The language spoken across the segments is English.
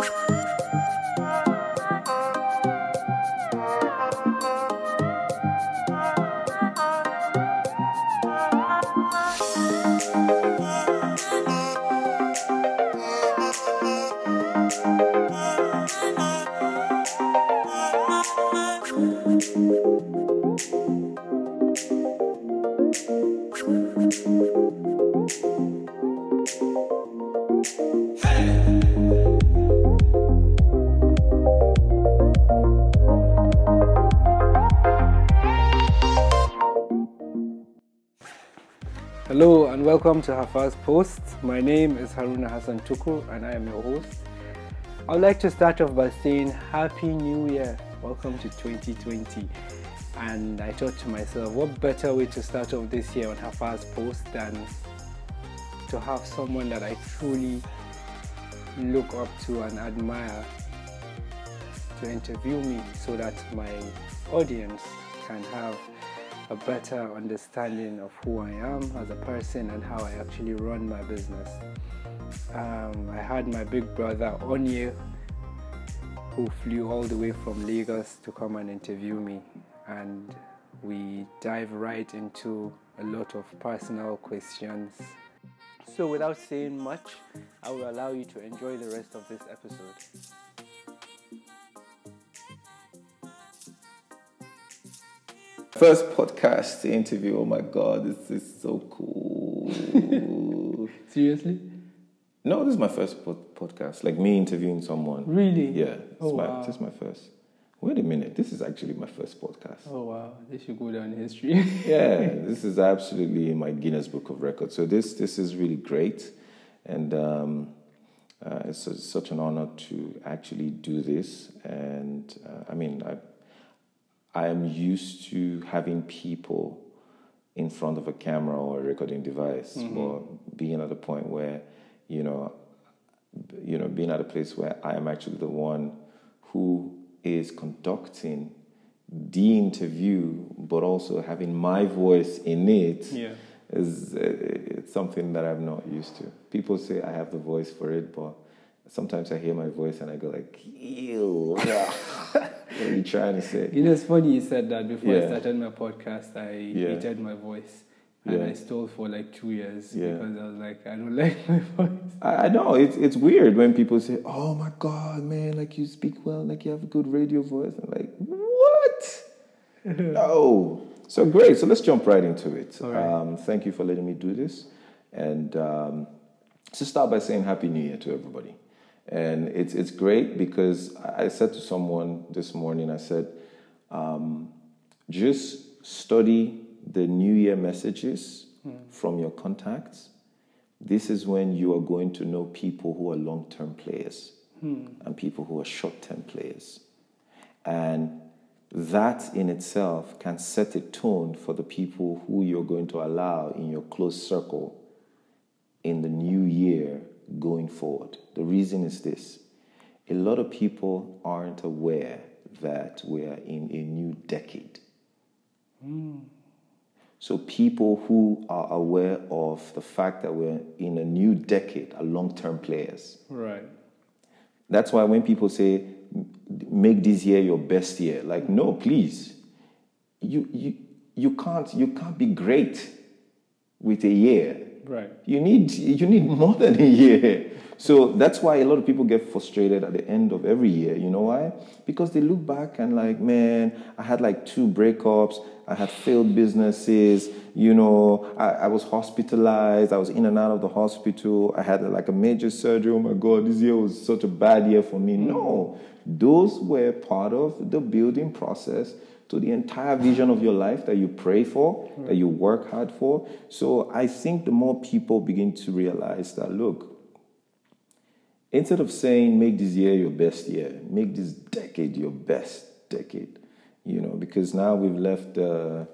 Hello welcome to Hafaz Post. My name is Haruna Hassan Tukur and I am your host. I would like to start off by saying Happy New Year. Welcome to 2020. And I thought to myself, what better way to start off this year on Hafaz Post than to have someone that I truly look up to and admire to interview me so that my audience can have a better understanding of who I am as a person and how I actually run my business. Um, I had my big brother Onye who flew all the way from Lagos to come and interview me, and we dive right into a lot of personal questions. So, without saying much, I will allow you to enjoy the rest of this episode. First podcast interview. Oh my god, this is so cool. Seriously? no, this is my first pod- podcast. Like me interviewing someone. Really? Yeah, this, Oh, is my, wow. this is my first. Wait a minute, this is actually my first podcast. Oh wow, this should go down in history. Yeah, this is absolutely in my Guinness Book of Records. So this this is really great, and um, uh, it's, su- such an honor to actually do this. And uh, I mean, I I am used to having people in front of a camera or a recording device, or being at a point where you know, you know, being at a place where I am actually the one who is conducting the interview, but also having my voice in it Yeah. is uh, it's something that I'm not used to. People say I have the voice for it, but sometimes I hear my voice and I go like, "Ew, what are you trying to say?" You know, it's funny you said that before I started my podcast. I Yeah. hated my voice. And Yeah. I stole for like two years Yeah. because I was like, I don't like my voice. I, I know it's it's weird when people say, "Oh my God, man! Like you speak well, like you have a good radio voice." I'm like, "What? no." So great. So let's jump right into it. Right. Um, thank you for letting me do this, and um, to start by saying Happy New Year to everybody. And it's it's great because I said to someone this morning, I said, um, just study the New Year messages from your contacts. This is when you are going to know people who are long term players and people who are short term players. And that in itself can set a tone for the people who you're going to allow in your close circle in the new year going forward. The reason is this a lot of people aren't aware that we are in a new decade. So, people who are aware of the fact that we're in a new decade are long term players. Right. That's why when people say, make this year your best year, like, no, please. You, you, you, can't, you can't be great with a year. Right. You need, you need more than a year. So that's why a lot of people get frustrated at the end of every year. You know why? Because they look back and like, man, I had like two breakups. I had failed businesses. You know, I, I was hospitalized. I was in and out of the hospital. I had like a major surgery. Oh my God, this year was such a bad year for me. No, those were part of the building process to the entire vision of your life that you pray for, that you work hard for. So I think the more people begin to realize that, look, instead of saying make this year your best year, make this decade your best decade, you know, because now we've left uh,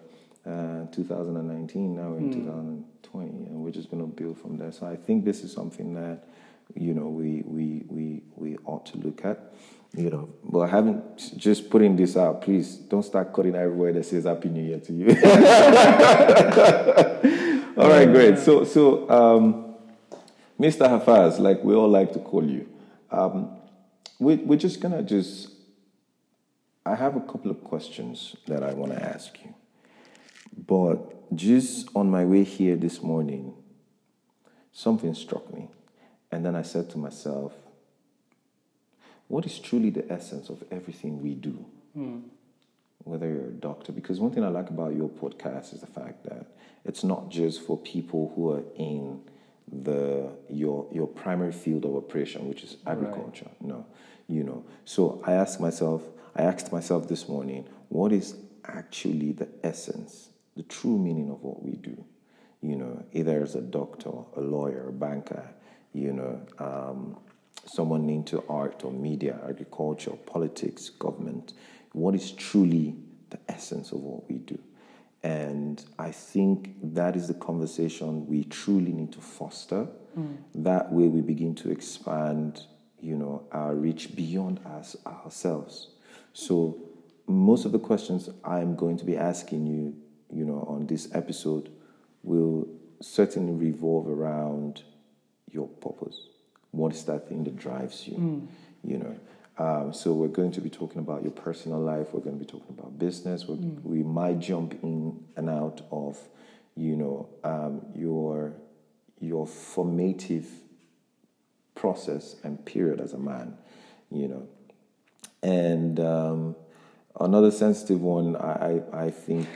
uh, 2019, now we're in 2020, and we're just going to build from there. So I think this is something that, you know, we, we, we, we ought to look at. You know, but I haven't just putting this out. Please don't start cutting everywhere that says Happy New Year to you. all right, great. So, so um, Mr. Hafaz, like we all like to call you, um, we, we're just gonna just. I have a couple of questions that I want to ask you, but just on my way here this morning, something struck me, and then I said to myself, "What is truly the essence of everything we do?" whether you're a doctor, because one thing I like about your podcast is the fact that it's not just for people who are in the your your primary field of operation, which is agriculture. No, you know. So I asked myself, I asked myself this morning, what is actually the essence, the true meaning of what we do? You know, either as a doctor, a lawyer, a banker, you know, um, someone into art or media, agriculture, politics, government, what is truly the essence of what we do. And I think that is the conversation we truly need to foster. Mm. That way we begin to expand, you know, our reach beyond us ourselves. So most of the questions I'm going to be asking you, you know, on this episode will certainly revolve around your purpose. What is that thing that drives you? You know. Um, so we're going to be talking about your personal life. We're going to be talking about business. we We might jump in and out of, you know, um, your your formative process and period as a man. You know, and um, another sensitive one, I, I, I think,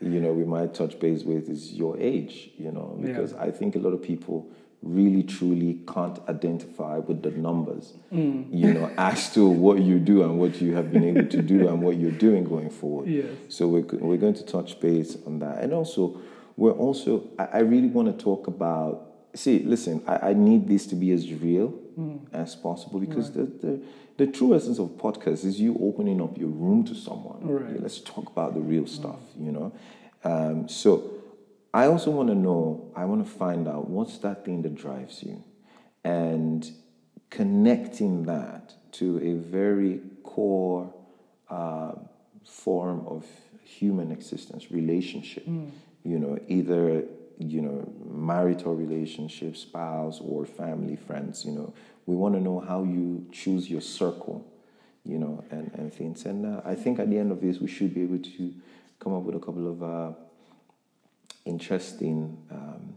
you know, we might touch base with is your age, you know, because I think a lot of people really truly can't identify with the numbers, mm. you know, as to what you do and what you have been able to do and what you're doing going forward. Yes. So we're, we're going to touch base on that. And also, we're also, I, I really want to talk about, see, listen, I, I need this to be as real mm. as possible because the, the, the true essence of podcast is you opening up your room to someone. Right. Let's talk about the real mm. stuff, you know? Um, so I also want to know, I want to find out what's that thing that drives you and connecting that to a very core uh, form of human existence, relationship. You know, either you know marital relationship, spouse, or family, friends. You know, we want to know how you choose your circle. You know, and and things. And uh, I think at the end of this, we should be able to come up with a couple of. Uh, interesting um,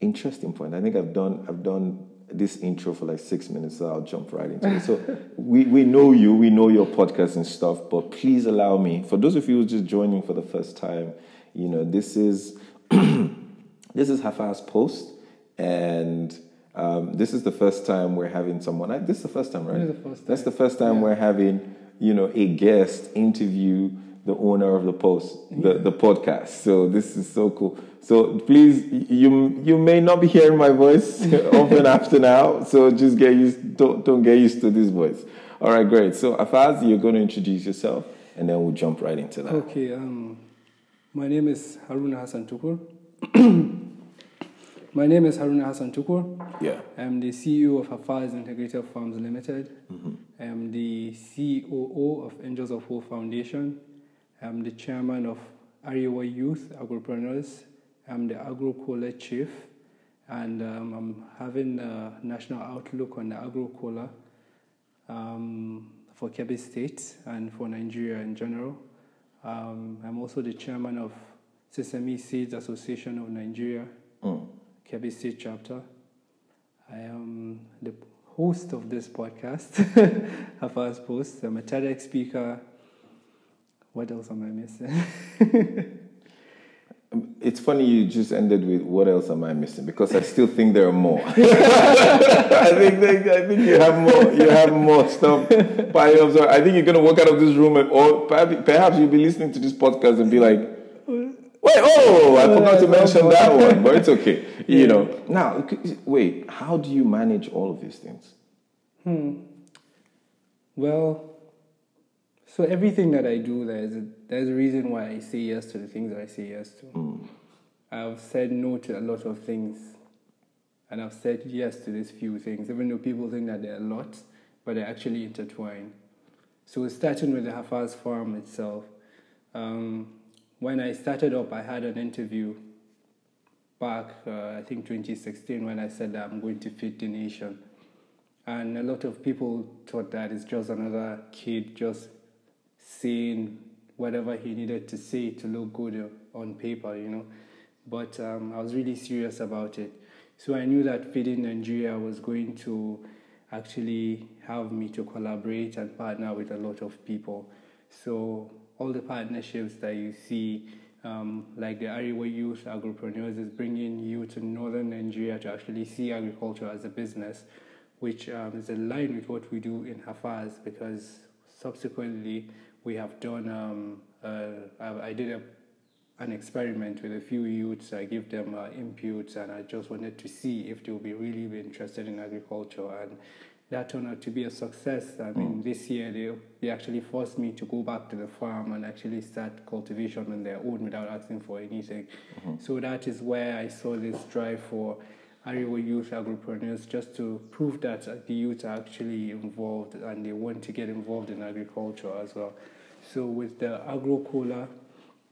interesting point. I think I've done I've done this intro for like six minutes, so I'll jump right into it. So we, we know you, we know your podcast and stuff, but please allow me, for those of you who are just joining for the first time, you know, this is this is Hafaz post and um, this is the first time we're having someone. I, this is the first time, right? This is the first That's the first time we're having, you know, a guest interview the owner of the post, the, the podcast. So this is so cool. So please, you you may not be hearing my voice often after now. So just get used. Don't don't get used to this voice. All right, great. So Afaz, you're going to introduce yourself, and then we'll jump right into that. Okay, um, my name is Haruna Hassan Tukur. my name is Haruna Hassan Tukur. Yeah. I'm the CEO of Hafaz Integrated Farms Limited. Mm-hmm. I'm the COO of Angels of Hope Foundation. I'm the chairman of Arewa Youth Agropreneurs. I'm the AgroCola chief. And um, I'm having a national outlook on the AgroCola um, for Kebbi State and for Nigeria in general. Um, I'm also the chairman of Sesame Seeds Association of Nigeria, Mm. Kebbi State chapter. I am the host of this podcast, Hafaz Post. I'm a TEDx speaker. What else am I missing? It's funny you just ended with what else am I missing? Because I still think there are more. I think they, I think you have more. You have more stuff. Yourself. I think you're gonna walk out of this room and or perhaps, perhaps you'll be listening to this podcast and be like, "Wait, oh, I forgot to mention that one." But it's okay. You know. Now, wait. How do you manage all of these things? Hmm. well, so everything that I do, there's a, there's a reason why I say yes to the things that I say yes to. I've said no to a lot of things, and I've said yes to these few things, even though people think that they're a lot, but they're actually intertwined. So starting with the Hafaz farm itself, um, when I started up, I had an interview back, uh, I think 2016, when I said that I'm going to feed the nation. and a lot of people thought that it's just another kid just saying whatever he needed to say to look good on paper, you know. But um, I was really serious about it. So I knew that Feeding Nigeria was going to actually have me to collaborate and partner with a lot of people. So all the partnerships that you see, um, like the Arewa Youth Agropreneurs, is bringing youth in northern Nigeria to actually see agriculture as a business, which um, is aligned with what we do in Hafaz because subsequently we have done, um, uh, I, I, did a, an experiment with a few youths. I give them uh, inputs and I just wanted to see if they'll be really interested in agriculture. And that turned out to be a success. I mean, mm. this year they, they actually forced me to go back to the farm and actually start cultivation on their own without asking for anything. Mm-hmm. So that is where I saw this drive for Arewa youth agripreneurs just to prove that the youth are actually involved and they want to get involved in agriculture as well. So with the AgroCola,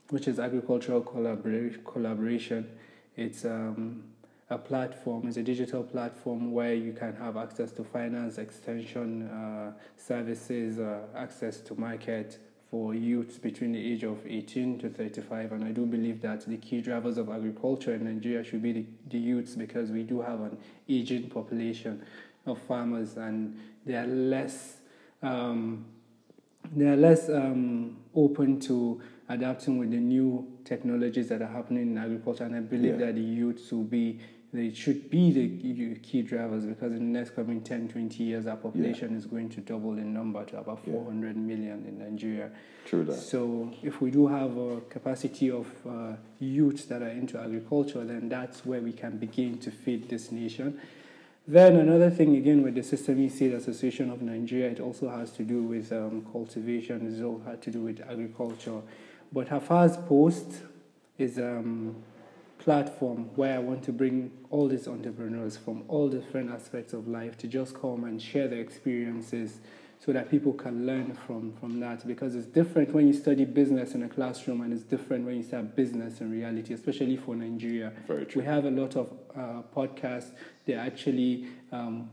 which is agricultural collabora- collaboration, it's um, a platform, it's a digital platform where you can have access to finance, extension uh, services, uh, access to market for youths between the age of 18 to 35. And I do believe that the key drivers of agriculture in Nigeria should be the, the youths because we do have an aging population of farmers and they are less. Um, they are less um, open to adapting with the new technologies that are happening in agriculture, and I believe yeah. that the youths will be they should be the key drivers because in the next coming 10, 20 years, our population yeah. is going to double in number to about 400 yeah. million in Nigeria. True that. So, if we do have a capacity of uh, youths that are into agriculture, then that's where we can begin to feed this nation. Then, another thing again with the Sesame Seed Association of Nigeria, it also has to do with um, cultivation, it all had to do with agriculture. But Hafaz Post is. Um, platform where I want to bring all these entrepreneurs from all different aspects of life to just come and share their experiences so that people can learn from, from that because it's different when you study business in a classroom and it's different when you start business in reality, especially for Nigeria. Very true. We have a lot of uh, podcasts, they're actually um,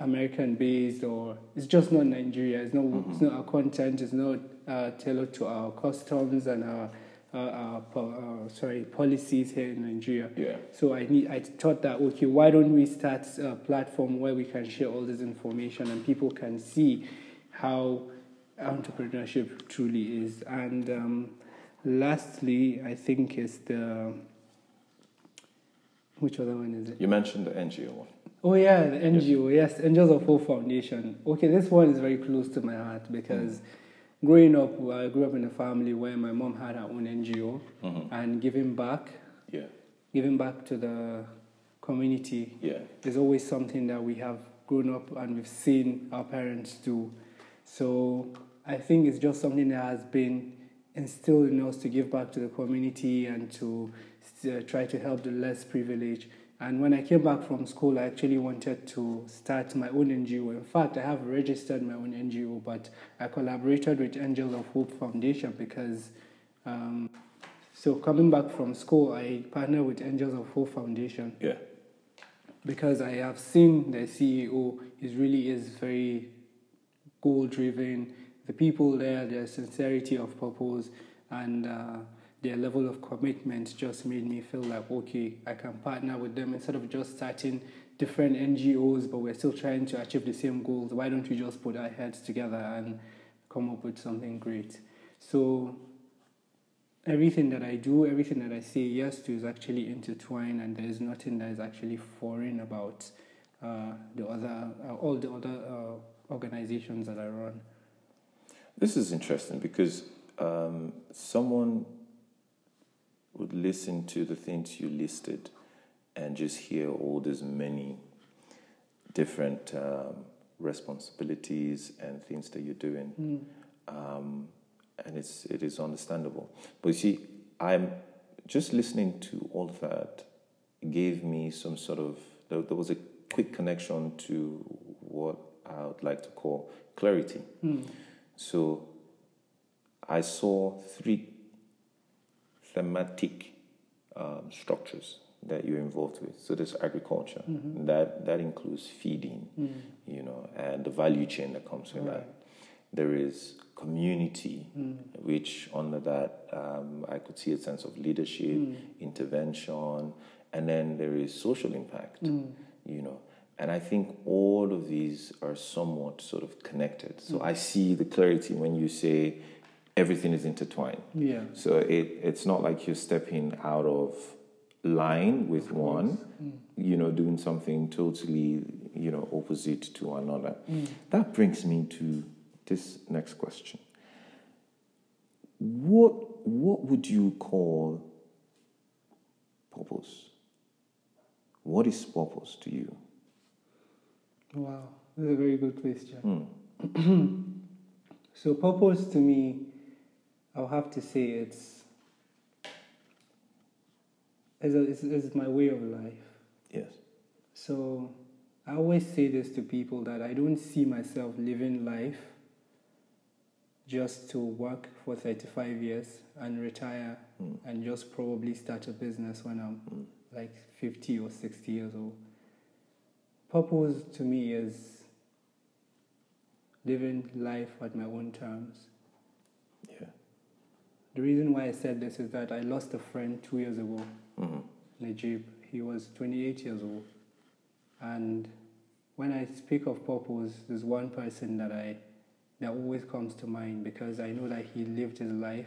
American based or it's just not Nigeria. It's not, mm-hmm. it's not our content, it's not uh, tailored to our customs and our uh, uh, uh, sorry policies here in Nigeria. Yeah. So I need I thought that okay, why don't we start a platform where we can share all this information and people can see how entrepreneurship truly is. And um, lastly, I think is the which other one is it? You mentioned the NGO one. Oh yeah, the NGO. Yes, yes Angels of Hope Foundation. Okay, this one is very close to my heart because. Mm growing up, I grew up in a family where my mom had her own NGO mm-hmm. and giving back. Yeah. Giving back to the community yeah. is always something that we have grown up and we've seen our parents do. So I think it's just something that has been instilled in us to give back to the community and to uh, try to help the less privileged. And when I came back from school, I actually wanted to start my own NGO. In fact, I have registered my own NGO, but I collaborated with Angels of Hope Foundation because, um, so coming back from school, I partnered with Angels of Hope Foundation. Yeah. Because I have seen the CEO is really is very goal driven. The people there, their sincerity of purpose, and uh, their level of commitment just made me feel like okay i can partner with them. Instead of just starting different ngos but we're still trying to achieve the same goals why don't we just put our heads together and come up with something great? So everything that i do everything that i say yes to is actually intertwined and there is nothing that is actually foreign about uh, the other uh, all the other uh, organizations that i run. This is interesting because um, someone would listen to the things you listed and just hear all these many different um, responsibilities and things that you're doing. Mm. Um, and it's, it is understandable. But you see, I'm just listening to all of that gave me some sort of, there, there was a quick connection to what I would like to call clarity. Mm. So I saw three thematic um, structures that you're involved with. So there's agriculture. Mm-hmm. That that includes feeding, you know, and the value chain that comes with that. There is community, Mm. which under that um, I could see a sense of leadership, Mm. intervention, and then there is social impact. Mm. You know, and I think all of these are somewhat sort of connected. So Mm. I see the clarity when you say everything is intertwined. Yeah. So it, it's not like you're stepping out of line with one, mm. you know, doing something totally, you know, opposite to another. Mm. That brings me to this next question. What what would you call purpose? What is purpose to you? Wow, that's a very good question. Hmm. so, purpose to me, I'll have to say it's is, a, is, is my way of life. Yes. So, I always say this to people that I don't see myself living life just to work for 35 years and retire hmm. and just probably start a business when I'm hmm. like 50 or 60 years old. Purpose to me is living life at my own terms. Yeah. The reason why I said this is that I lost a friend two years ago, hmm Najib. He was 28 years old. And when I speak of purpose, there's one person that I that always comes to mind because I know that he lived his life.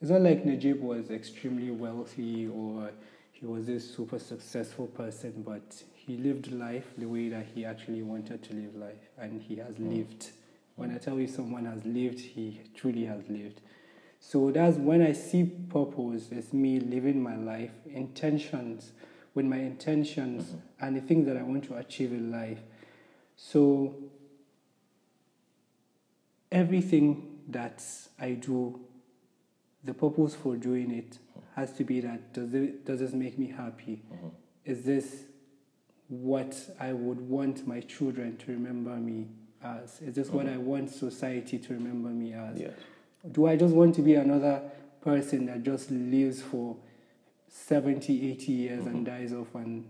It's not like Najib was extremely wealthy or he was this super successful person, but he lived life the way that he actually wanted to live life, and he has lived. When I tell you someone has lived, he truly has lived. So that's when I see purpose, it's me living my life, intentions, with my intentions mm-hmm. and the things that I want to achieve in life. So everything that I do, the purpose for doing it has to be that does it does this make me happy? Mm-hmm. Is this what I would want my children to remember me as? Is this what mm-hmm. I want society to remember me as? Yes. Do I just want to be another person that just lives for 70, 80 years and dies off and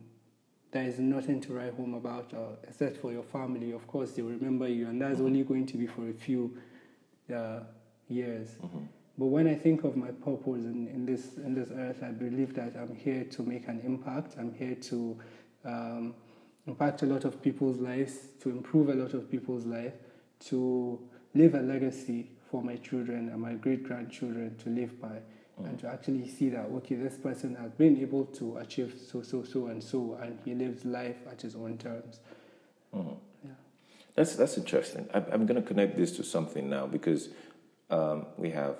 there is nothing to write home about uh, except for your family? Of course, they will remember you, and that's only going to be for a few uh, years. But when I think of my purpose in, in, this, in this earth, I believe that I'm here to make an impact. I'm here to um, impact a lot of people's lives, to improve a lot of people's life, to leave a legacy for my children and my great grandchildren to live by, and to actually see that okay, this person has been able to achieve so, so, so, and so, and he lives life at his own terms. Yeah. That's that's interesting. I'm, I'm going to connect this to something now because um, we have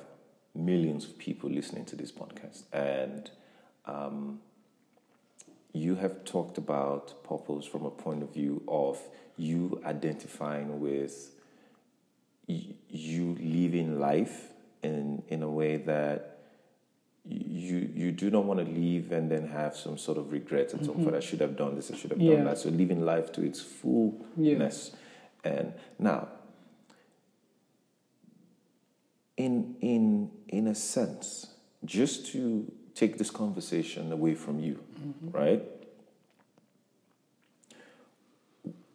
millions of people listening to this podcast, and um, you have talked about purpose from a point of view of you identifying with you living life in in a way that you you do not want to leave and then have some sort of regrets at some mm-hmm. point. I should have done this. I should have Yeah. done that. So living life to its fullness. And now, in in in a sense, just to take this conversation away from you, mm-hmm. right?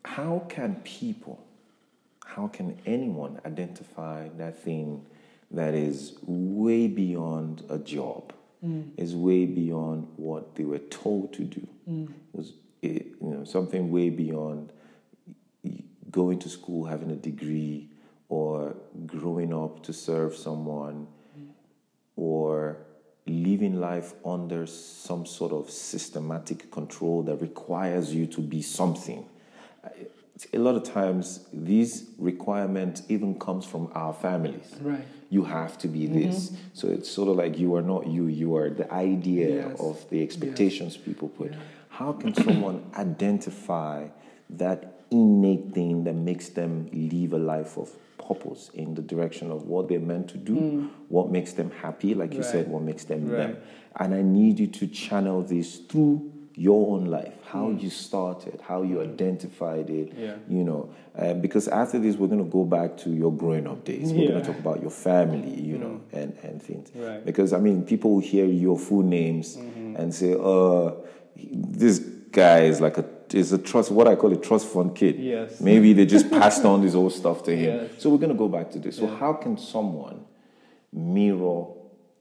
How can people, how can anyone identify that thing that is way beyond a job, mm. is way beyond what they were told to do, mm. was it, you know something way beyond going to school, having a degree, or growing up to serve someone, mm. or living life under some sort of systematic control that requires you to be something. A lot of times, these requirements even comes from our families. Right. You have to be mm-hmm. this. So it's sort of like you are not you. You are the idea Yes. of the expectations people put. How can someone identify that innate thing that makes them live a life of purpose in the direction of what they're meant to do, mm. what makes them happy, like you said, what makes them them. And I need you to channel this through your own life, how you started, how you identified it, Yeah. you know. Uh, because after this, we're going to go back to your growing up days. We're going to talk about your family, you know, and, and things. Right. Because, I mean, people will hear your full names and say, "Uh, this guy is like a is a trust what I call a trust fund kid." Yes. Maybe they just passed on this old stuff to him. Yes. So we're gonna go back to this. So how can someone mirror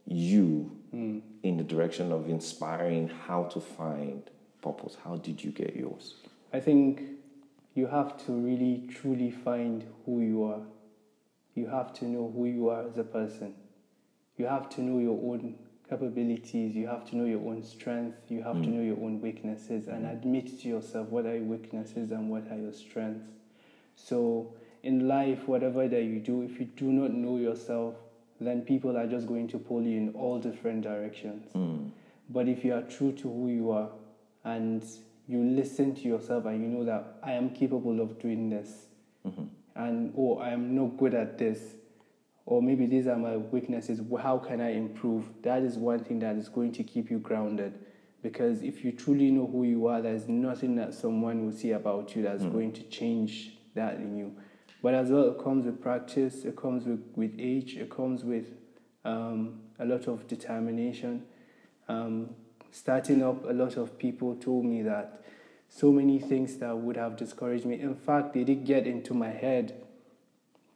you Hmm. In the direction of inspiring how to find purpose? How did you get yours? I think you have to really truly find who you are. You have to know who you are as a person. You have to know your own capabilities. You have to know your own strength. You have to hmm. know your own weaknesses and hmm. admit to yourself what are your weaknesses and what are your strengths. So, in life, whatever that you do, if you do not know yourself, then people are just going to pull you in all different directions. Hmm. But if you are true to who you are and you listen to yourself and you know that I am capable of doing this, mm-hmm. and oh, I am not good at this, or maybe these are my weaknesses, how can I improve? That is one thing that is going to keep you grounded. Because if you truly know who you are, there's nothing that someone will see about you that's hmm. going to change that in you. But as well, it comes with practice, it comes with, with age, it comes with um, a lot of determination. Um, starting up, a lot of people told me that so many things that would have discouraged me. In fact, they did get into my head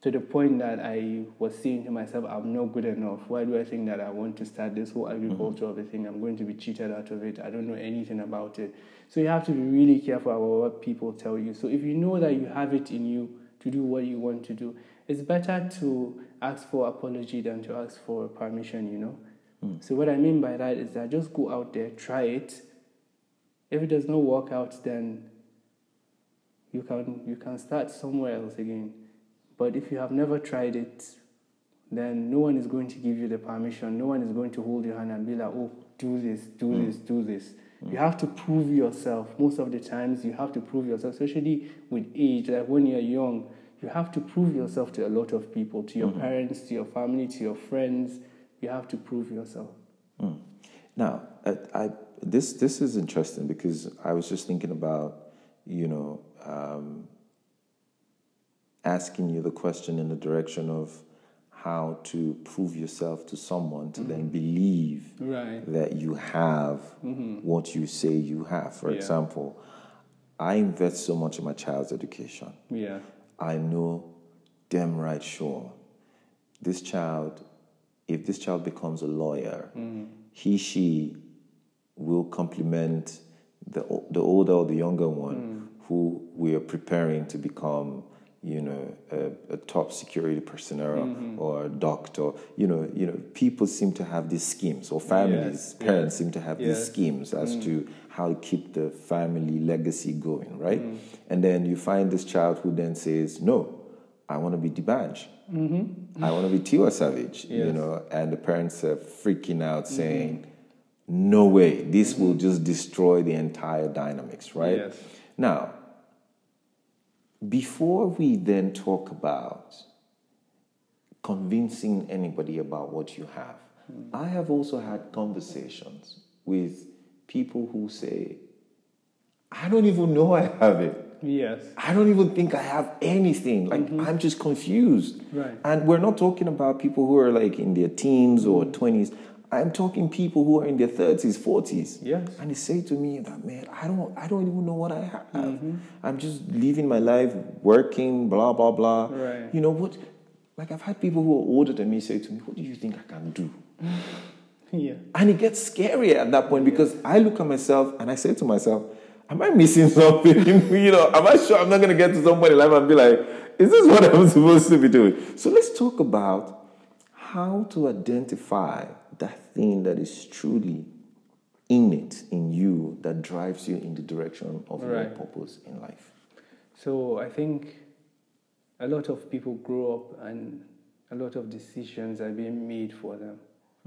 to the point that I was saying to myself, I'm not good enough. Why do I think that I want to start this whole agriculture of a thing? I'm going to be cheated out of it. I don't know anything about it. So you have to be really careful about what people tell you. So if you know that you have it in you to do what you want to do, it's better to ask for apology than to ask for permission, you know? Hmm. So what I mean by that is that just go out there, try it. If it does not work out, then you can you can start somewhere else again. But if you have never tried it, then no one is going to give you the permission. No one is going to hold your hand and be like, oh, do this, do hmm. this, do this. You have to prove yourself. Most of the times, you have to prove yourself, especially with age. Like when you're young, you have to prove yourself to a lot of people, to your parents, to your family, to your friends. You have to prove yourself. Now, I, I, this this is interesting because I was just thinking about, you know, um, asking you the question in the direction of how to prove yourself to someone to then mm-hmm. believe Right. that you have mm-hmm. what you say you have. For Yeah. example, I invest so much in my child's education. Yeah. I know damn right sure this child, if this child becomes a lawyer, mm-hmm. he, she will complement the, the older or the younger one mm. who we are preparing to become, you know, a, a top security personnel or a doctor. You know, you know, people seem to have these schemes, or families, parents yes, seem to have these schemes as to how to keep the family legacy going, right? Mm. And then you find this child who then says, "No, I want to be D'banj. I want to be Tiwa Savage." You Mm-hmm. Yes. Mm-hmm. know, and the parents are freaking out, saying, "No way! This will just destroy the entire dynamics." Right Yes. now, before we then talk about convincing anybody about what you have, I have also had conversations with people who say, I don't even know I have it. Yes. I don't even think I have anything. Like, mm-hmm. I'm just confused. Right. And we're not talking about people who are like in their teens or mm-hmm. 20s. I'm talking people who are in their 30s, 40s. Yes. And they say to me that, man, I don't, I don't even know what I have. Mm-hmm. I'm just living my life, working, blah, blah, blah. Right. You know what? Like, I've had people who are older than me say to me, what do you think I can do? Yeah. And it gets scary at that point because I look at myself and I say to myself, Am I missing something? you know, am I sure I'm not going to get to somebody in life and be like, Is this what I'm supposed to be doing? So let's talk about how to identify that thing that is truly innate in you that drives you in the direction of your purpose in life. So I think a lot of people grow up and a lot of decisions are being made for them.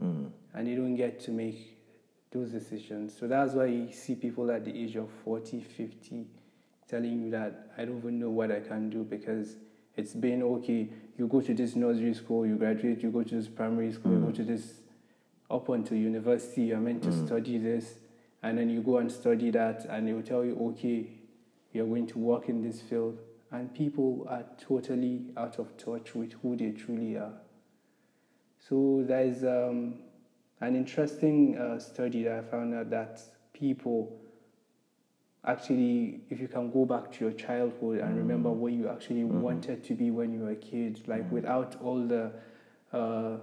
Mm. And they don't get to make those decisions. So that's why you see people at the age of 40, 50 telling you that I don't even know what I can do because it's been okay. You go to this nursery school, you graduate, you go to this primary school, you go mm. to this up until university, you're meant to study this, and then you go and study that, and they will tell you, okay, you're going to work in this field. And people are totally out of touch with who they truly are. So there's um, an interesting uh, study that I found out that people actually, if you can go back to your childhood and remember Mm. what you actually Mm-hmm. wanted to be when you were a kid, like without all the uh,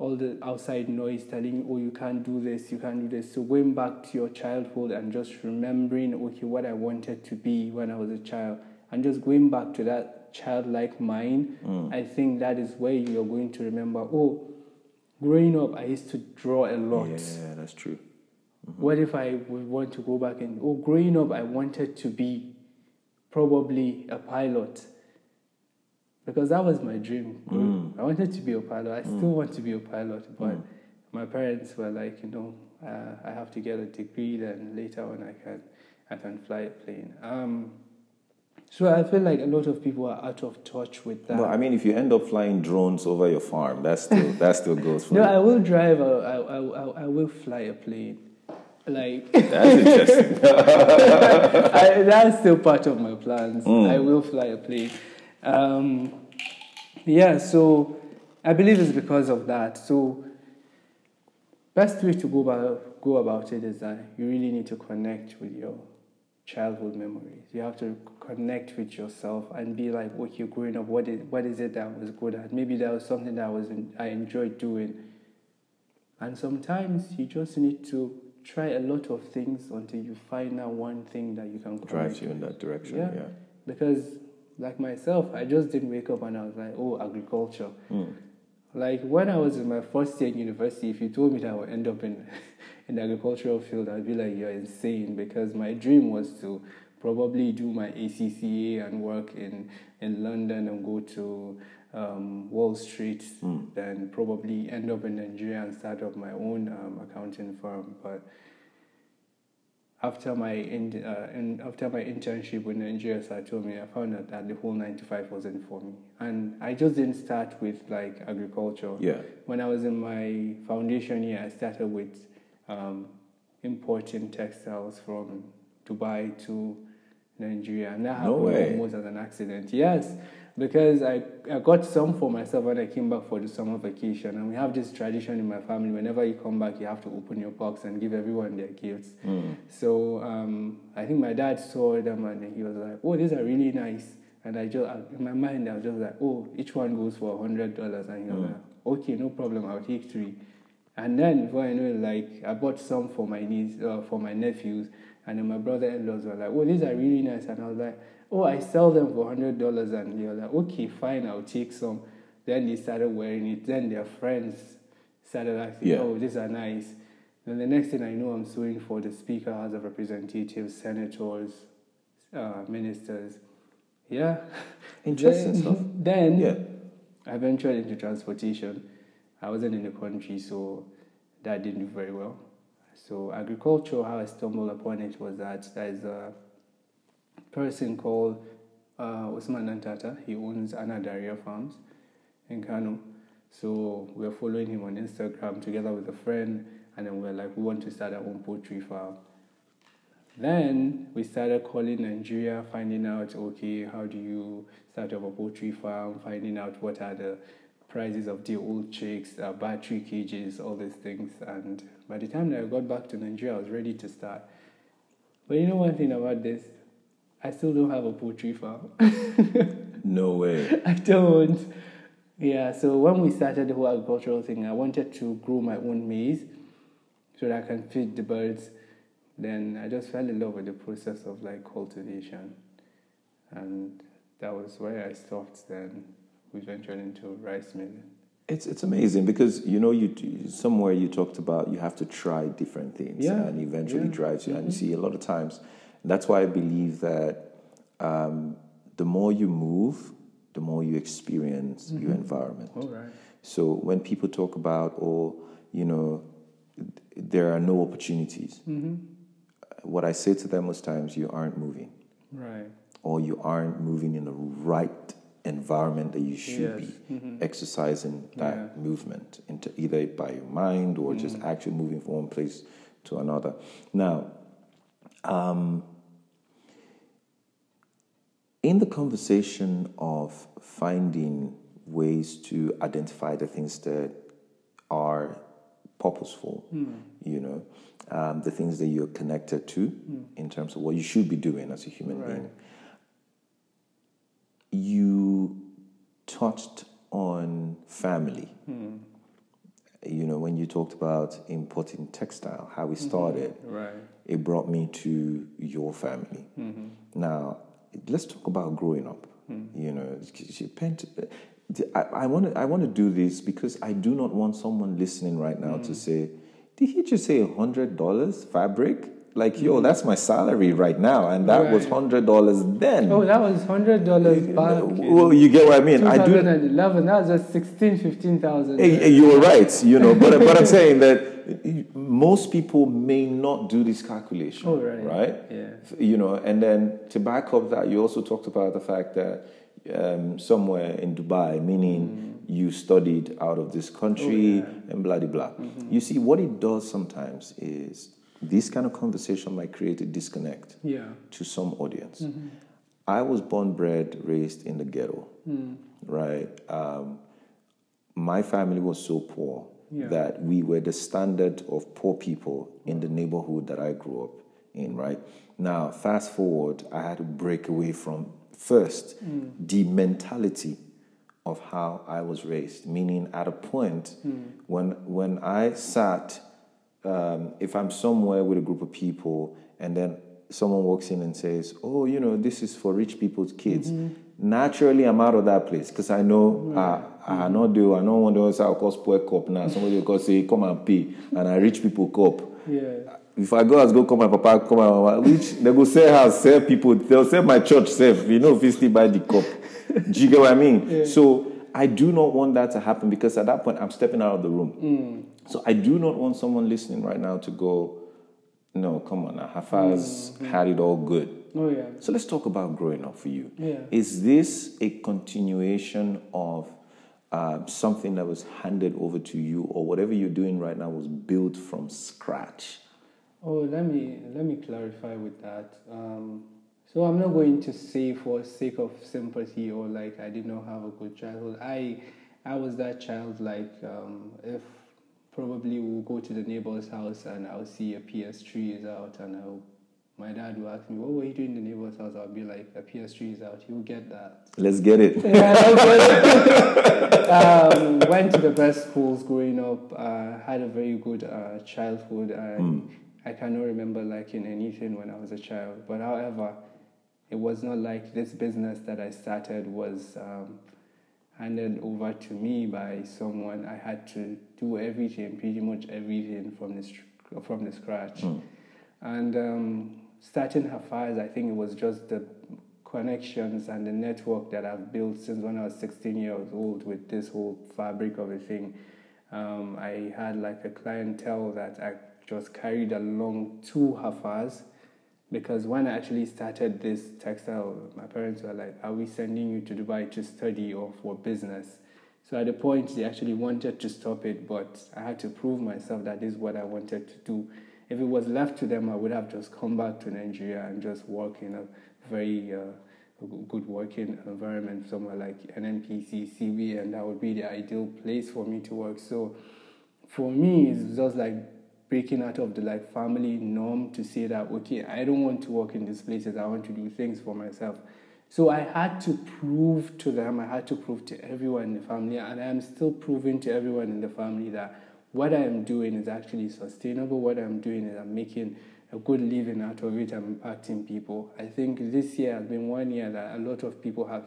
all the outside noise telling you, oh, you can't do this, you can't do this. So going back to your childhood and just remembering, okay, what I wanted to be when I was a child, and just going back to that childlike mind, Mm. I think that is where you're going to remember, oh, growing up, I used to draw a lot. Yeah, that's true. What if I would want to go back and, oh, growing up, I wanted to be probably a pilot because that was my dream. Mm. I wanted to be a pilot. I still want to be a pilot, but my parents were like, you know, uh, I have to get a degree, then later on I can, I can fly a plane. Um, so I feel like a lot of people are out of touch with that. Well, I mean, if you end up flying drones over your farm, that still that still goes for no. I will drive. I, I, I will fly a plane. Like That's interesting. I, that's still part of my plans. Mm. I will fly a plane. Um, yeah, so I believe it's because of that. So best way to go about go about it is that you really need to connect with your childhood memories. You have to connect with yourself and be like, okay, growing up, what is what is it that I was good at? Maybe that was something that I was in, I enjoyed doing. And sometimes you just need to try a lot of things until you find that one thing that you can Drives you in that direction. Yeah. Yeah. because like myself, I just didn't wake up and I was like, oh, agriculture. Mm. Like when I was in my first year in university, if you told me that I would end up in in the agricultural field, I'd be like, you're insane because my dream was to probably do my ACCA and work in, in London and go to um, Wall Street, Mm. then probably end up in Nigeria and start up my own um, accounting firm. But after my in, uh, in, after my internship with Nigeria me, I found out that the whole 95 wasn't for me, and I just didn't start with like agriculture. Yeah. When I was in my foundation year, I started with um, importing textiles from Dubai to Nigeria, and that No happened way. almost as an accident. Yes, because I, I got some for myself when I came back for the summer vacation, and we have this tradition in my family. Whenever you come back, you have to open your box and give everyone their gifts. Mm. So um, I think my dad saw them and he was like, "Oh, these are really nice." And I just in my mind I was just like, "Oh, each one goes for a hundred dollars." And he was Mm. like, "Okay, no problem. I'll take three. And then before I know it, like I bought some for my niece, uh, for my nephews, and then my brother-in-laws were like, "Oh, these are really nice." And I was like, "Oh, I sell them for hundred dollars." And they're like, "Okay, fine, I'll take some." Then they started wearing it. Then their friends started asking, Yeah. "Oh, these are nice." Then the next thing I know, I'm suing for the Speaker, House of Representatives, senators, uh, ministers. Yeah. Interesting then, stuff. Then Yeah. I ventured into transportation. I wasn't in the country, so that didn't do very well. So agriculture, how I stumbled upon it was that there's a person called uh, Usman Nantata. He owns Anadaria Farms in Kano. So we were following him on Instagram together with a friend, and then we were like, we want to start our own poultry farm. Then we started calling Nigeria, finding out, okay, how do you start up a poultry farm, finding out what are the prices of the old chicks, uh, battery cages, all these things. And by the time that I got back to Nigeria, I was ready to start. But you know one thing about this? I still don't have a poultry farm. No way. I don't. Yeah, so when we started the whole agricultural thing, I wanted to grow my own maize so that I can feed the birds. Then I just fell in love with the process of like cultivation. And that was where I stopped. Then we ventured into rice milling. It's it's amazing because you know you somewhere you talked about you have to try different things Yeah, and eventually yeah. Mm-hmm. drives you and you see a lot of times that's why I believe that um, the more you move the more you experience your environment All right. so when people talk about or you know there are no opportunities Mm-hmm. what I say to them most times you aren't moving Right. or you aren't moving in the right environment that you should Yes. be Mhm. exercising that Yeah. Movement into either by your mind or just actually moving from one place to another. Now, um, in the conversation of finding ways to identify the things that are purposeful, you know, um, the things that you're connected to in terms of what you should be doing as a human Right. being. You touched on family. You know, when you talked about importing textile, how we started, Right. It brought me to your family. Mm-hmm. Now, let's talk about growing up. Mm-hmm. You know, I, I want to I want to do this because I do not want someone listening right now to mm. say, "Did he just say hundred dollars fabric?" Like, yo, mm. that's my salary right now, and that was hundred dollars then. Oh, that was hundred dollars back. well, you get what I mean. I do 2011. That was just 16, 15,000. Hey, eh, eh, hey, you were right, you know, but, but I'm saying that most people may not do this calculation, Oh, right. right? Yeah. You know, and then to back up that, you also talked about the fact that um, somewhere in Dubai, meaning you studied out of this country Mm. Oh, yeah. and blah, blah, blah. You see, what it does sometimes is this kind of conversation might create a disconnect Yeah. to some audience. Mm-hmm. I was born, bred, raised in the ghetto, Mm. right? Um, my family was so poor Yeah. that we were the standard of poor people in the neighborhood that I grew up in, right? Now, fast forward, I had to break away from first Mm. the mentality of how I was raised, meaning at a point Mm. when when I sat, um, if I'm somewhere with a group of people and then someone walks in and says, "Oh, you know, this is for rich people's kids," Mm-hmm. Naturally I'm out of that place because I know I, I not do I don't want to say I'll call spoil cup now. Somebody will call say, "Come and pay," and I rich people cup. Yeah. If I go as go call my papa, call my mama, which they go sell house, sell people, they'll sell my church self. You know, if you still buy the cup. Do you get what I mean? So I do not want that to happen because at that point I'm stepping out of the room. Mm. So I do not want someone listening right now to go, no, come on now, Hafaz mm, mm. had it all good. Oh, yeah. So let's talk about growing up for you. Yeah. Is this a continuation of uh, something that was handed over to you, or whatever you're doing right now was built from scratch? Oh, let me let me clarify with that. Um, so I'm not going to say for sake of sympathy or like I did not have a good childhood. I I was that child like um, if probably we'll go to the neighbor's house and I'll see a PS3 is out and I'll, my dad will ask me, "What were you doing in the neighbor's house?" I'll be like, "A PS3 is out. You'll get that." Let's get it. Yeah, okay. um, went to the best schools growing up. Uh, had a very good uh, childhood. I, I cannot remember liking anything when I was a child. But however, it was not like this business that I started was um, handed over to me by someone. I had to do everything, pretty much everything from the from the scratch. And um, starting Hafaz, I think it was just the connections and the network that I've built since when I was 16 years old with this whole fabric of a thing. Um, I had like a clientele that I just carried along to Hafaz because when I actually started this textile, my parents were like, Are we sending you to Dubai to study or for business? So at the point, they actually wanted to stop it, but I had to prove myself that this is what I wanted to do. If it was left to them, I would have just come back to Nigeria and just work in a very uh, good working environment somewhere like NNPC, CB, and that would be the ideal place for me to work. So for me, it's just like breaking out of the like family norm to say that okay, I don't want to work in these places. I want to do things for myself. So I had to prove to them, I had to prove to everyone in the family, and I am still proving to everyone in the family that what I am doing is actually sustainable. What I'm doing is I'm making a good living out of it. I'm impacting people. I think this year has been one year that a lot of people have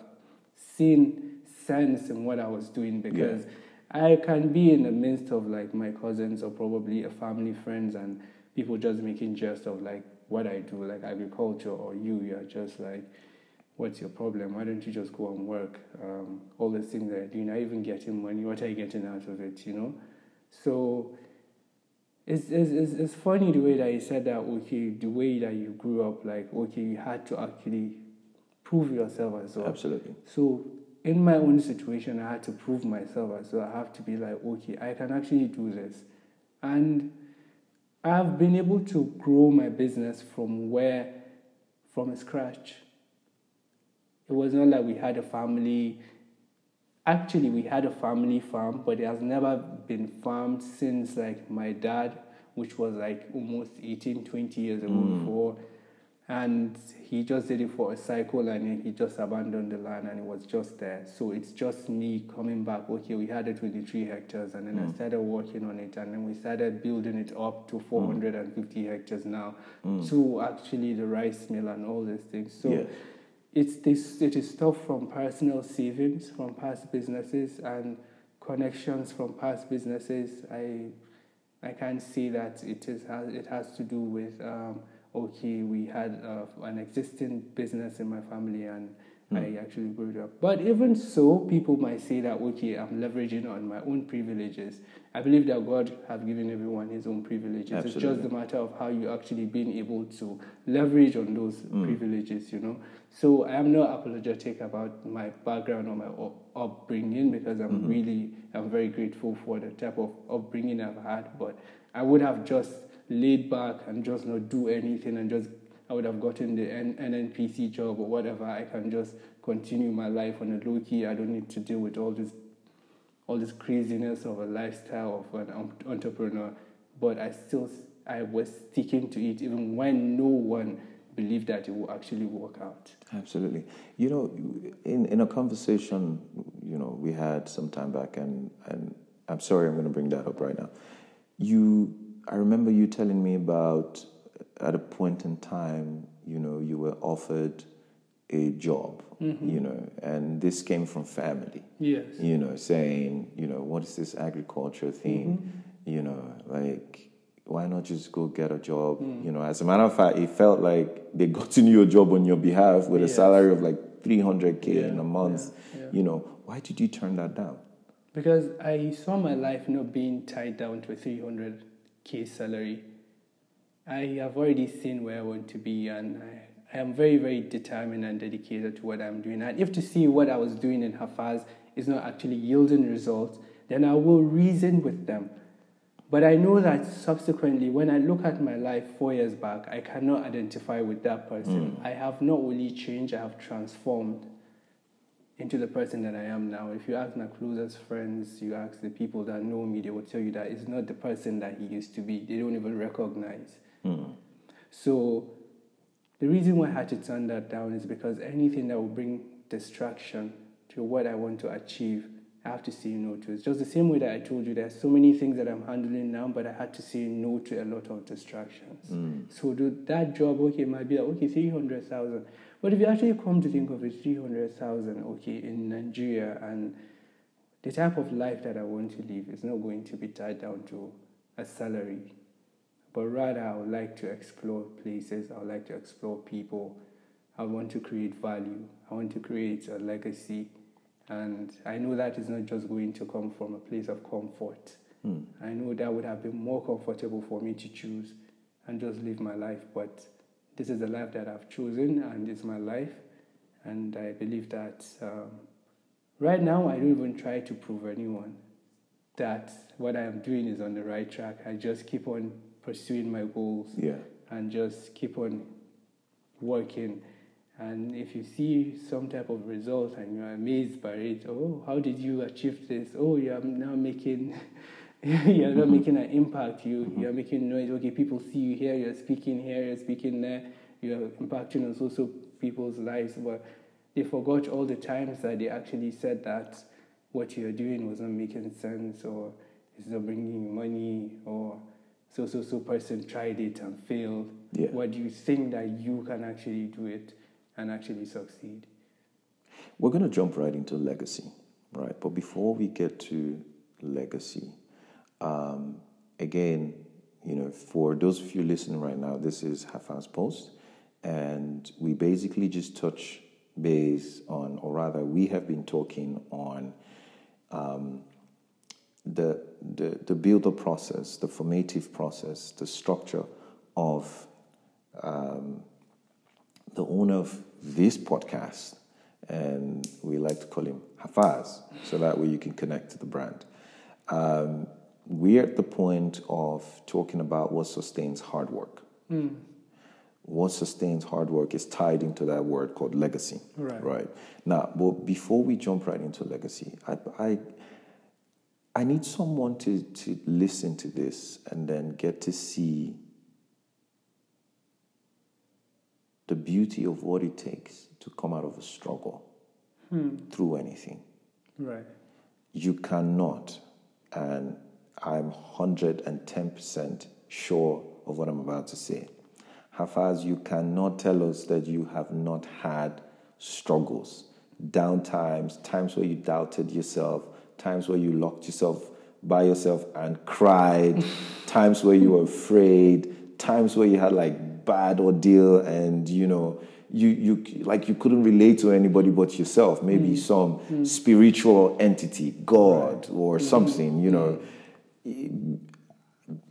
seen sense in what I was doing because I can be in the midst of like my cousins or probably a family, friends, and people just making jest of like what I do, like agriculture, or you, you're just like, what's your problem? Why don't you just go and work? Um, all the things that you're not even getting money. What are you getting out of it? You know, so. It's, it's, it's, funny the way that you said that, okay, the way that you grew up, like, okay, you had to actually prove yourself as well. Absolutely. So in my own situation, I had to prove myself as well. I have to be like, okay, I can actually do this. And I've been able to grow my business from where, from scratch. It was not like we had a family actually we had a family farm, but it has never been farmed since like my dad, which was like almost 18, 20 years ago mm. before. And he just did it for a cycle and then he just abandoned the land and it was just there. So it's just me coming back. Okay, we had it 23 hectares and then I mm. started working on it and then we started building it up to mm. 450 hectares now to actually the rice mill and all these things. So Yeah. It's this it is stuff from personal savings from past businesses and connections from past businesses. I I can't say that it is it has to do with um, okay we had uh, an existing business in my family and I hmm. actually grew it up. But even so, people might say that okay I'm leveraging on my own privileges. I believe that God have given everyone his own privileges. It's just a matter of how you actually being able to leverage on those hmm. privileges, you know. So I am not apologetic about my background or my up- upbringing because I'm mm-hmm. really I'm very grateful for the type of upbringing I've had. But I would have just laid back and just not do anything and just I would have gotten the NNPC job or whatever. I can just continue my life on a low key. I don't need to deal with all this all this craziness of a lifestyle of an entrepreneur, but I still I was sticking to it even when no one believed that it will actually work out. Absolutely. You know, in, in a conversation, you know, we had some time back, and, and I'm sorry I'm going to bring that up right now. You, I remember you telling me about at a point in time, you know, you were offered a job, mm-hmm. you know, and this came from family Yes. you know, saying, you know, what is this agriculture thing? Mm-hmm. You know, like, why not just go get a job? Mm. You know, as a matter of fact, it felt like they gotten you a job on your behalf with a salary of like 300K in a month. yeah, yeah. You know, why did you turn that down? Because I saw my life not being tied down to a 300k salary. I have already seen where I want to be, and I, I am very, very determined and dedicated to what I'm doing. And if to see what I was doing in Hafaz is not actually yielding results, then I will reason with them. But I know that subsequently, when I look at my life four years back, I cannot identify with that person. Hmm. I have not only changed, I have transformed into the person that I am now. If you ask my closest friends, you ask the people that know me, they will tell you that it's not the person that he used to be. They don't even recognize. So the reason why I had to turn that down is because anything that will bring distraction to what I want to achieve, I have to say no to. It's just the same way that I told you there's so many things that I'm handling now, but I had to say no to a lot of distractions. Mm. So the, that job, okay, might be like, okay, 300,000. But if you actually come to think of it, 300,000, okay, in Nigeria, and the type of life that I want to live is not going to be tied down to a salary but rather I would like to explore places, I would like to explore people, I want to create value, I want to create a legacy. And I know that is not just going to come from a place of comfort. I know that would have been more comfortable for me to choose and just live my life, but this is the life that I've chosen and it's my life. And I believe that um, right now I don't even try to prove anyone that what I am doing is on the right track. I just keep on pursuing my goals Yeah. and just keep on working. And if you see some type of result and you're amazed by it, oh, how did you achieve this? Oh, you're now making, you're not mm-hmm. making an impact. You mm-hmm. you're making noise. Okay, people see you here. You're speaking here. You're speaking there. You're impacting on social people's lives. But they forgot all the times that they actually said that what you're doing was not making sense or it's not bringing you money or so so so person tried it and failed. Yeah. What do you think that you can actually do it and actually succeed? We're going to jump right into legacy, right? But before we get to legacy, um, again, you know, for those of you listening right now, this is Hafaz Post, and we basically just touch base on, or rather, we have been talking on um, the, the, the builder process, the formative process, the structure of um, the owner of this podcast, and we like to call him Hafaz, so that way you can connect to the brand. Um, we're at the point of talking about what sustains hard work. what sustains hard work is tied into that word called legacy. Right. Right. Now, but before we jump right into legacy, I, I, I need someone to, to listen to this and then get to see the beauty of what it takes to come out of a struggle through anything. Right. You cannot, and I'm 110% sure of what I'm about to say. Hafaz, you cannot tell us that you have not had struggles, down times, times where you doubted yourself, times where you locked yourself by yourself and cried, times where you were afraid, times where you had like bad ordeal and you know you you like you couldn't relate to anybody but yourself, maybe mm. some mm. spiritual entity, God or mm. something, you know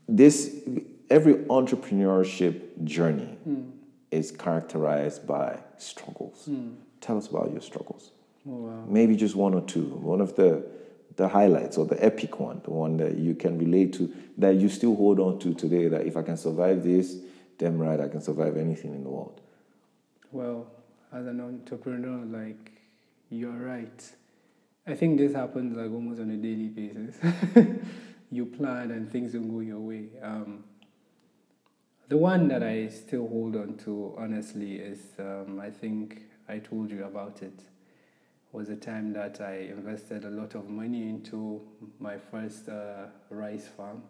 this every entrepreneurship journey is characterized by struggles. Tell us about your struggles. Oh, wow. Maybe just one or two. One of the the highlights or the epic one, the one that you can relate to, that you still hold on to today. That if I can survive this, damn right, I can survive anything in the world. Well, as an entrepreneur, like you're right. I think this happens like almost on a daily basis. you plan and things don't go your way. Um, the one that I still hold on to, honestly, is um, I think I told you about it. Was a time that I invested a lot of money into my first uh, rice farm,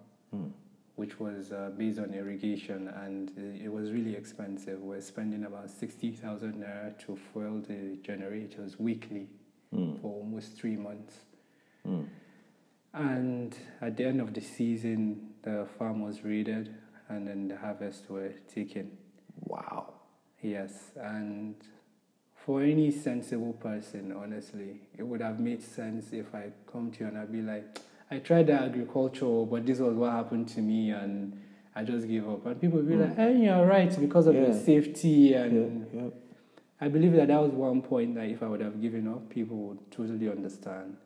which was uh, based on irrigation, and it it was really expensive. We're spending about sixty thousand naira to fuel the generators weekly for almost three months. And at the end of the season, the farm was raided, and then the harvest were taken. Wow. Yes, and for any sensible person, honestly, it would have made sense if I come to you and I'd be like, I tried the agriculture, but this was what happened to me, and I just gave up. And people would be like, hey, you're right, because of Yeah. the safety. And Yeah. I believe that that was one point that if I would have given up, people would totally understand.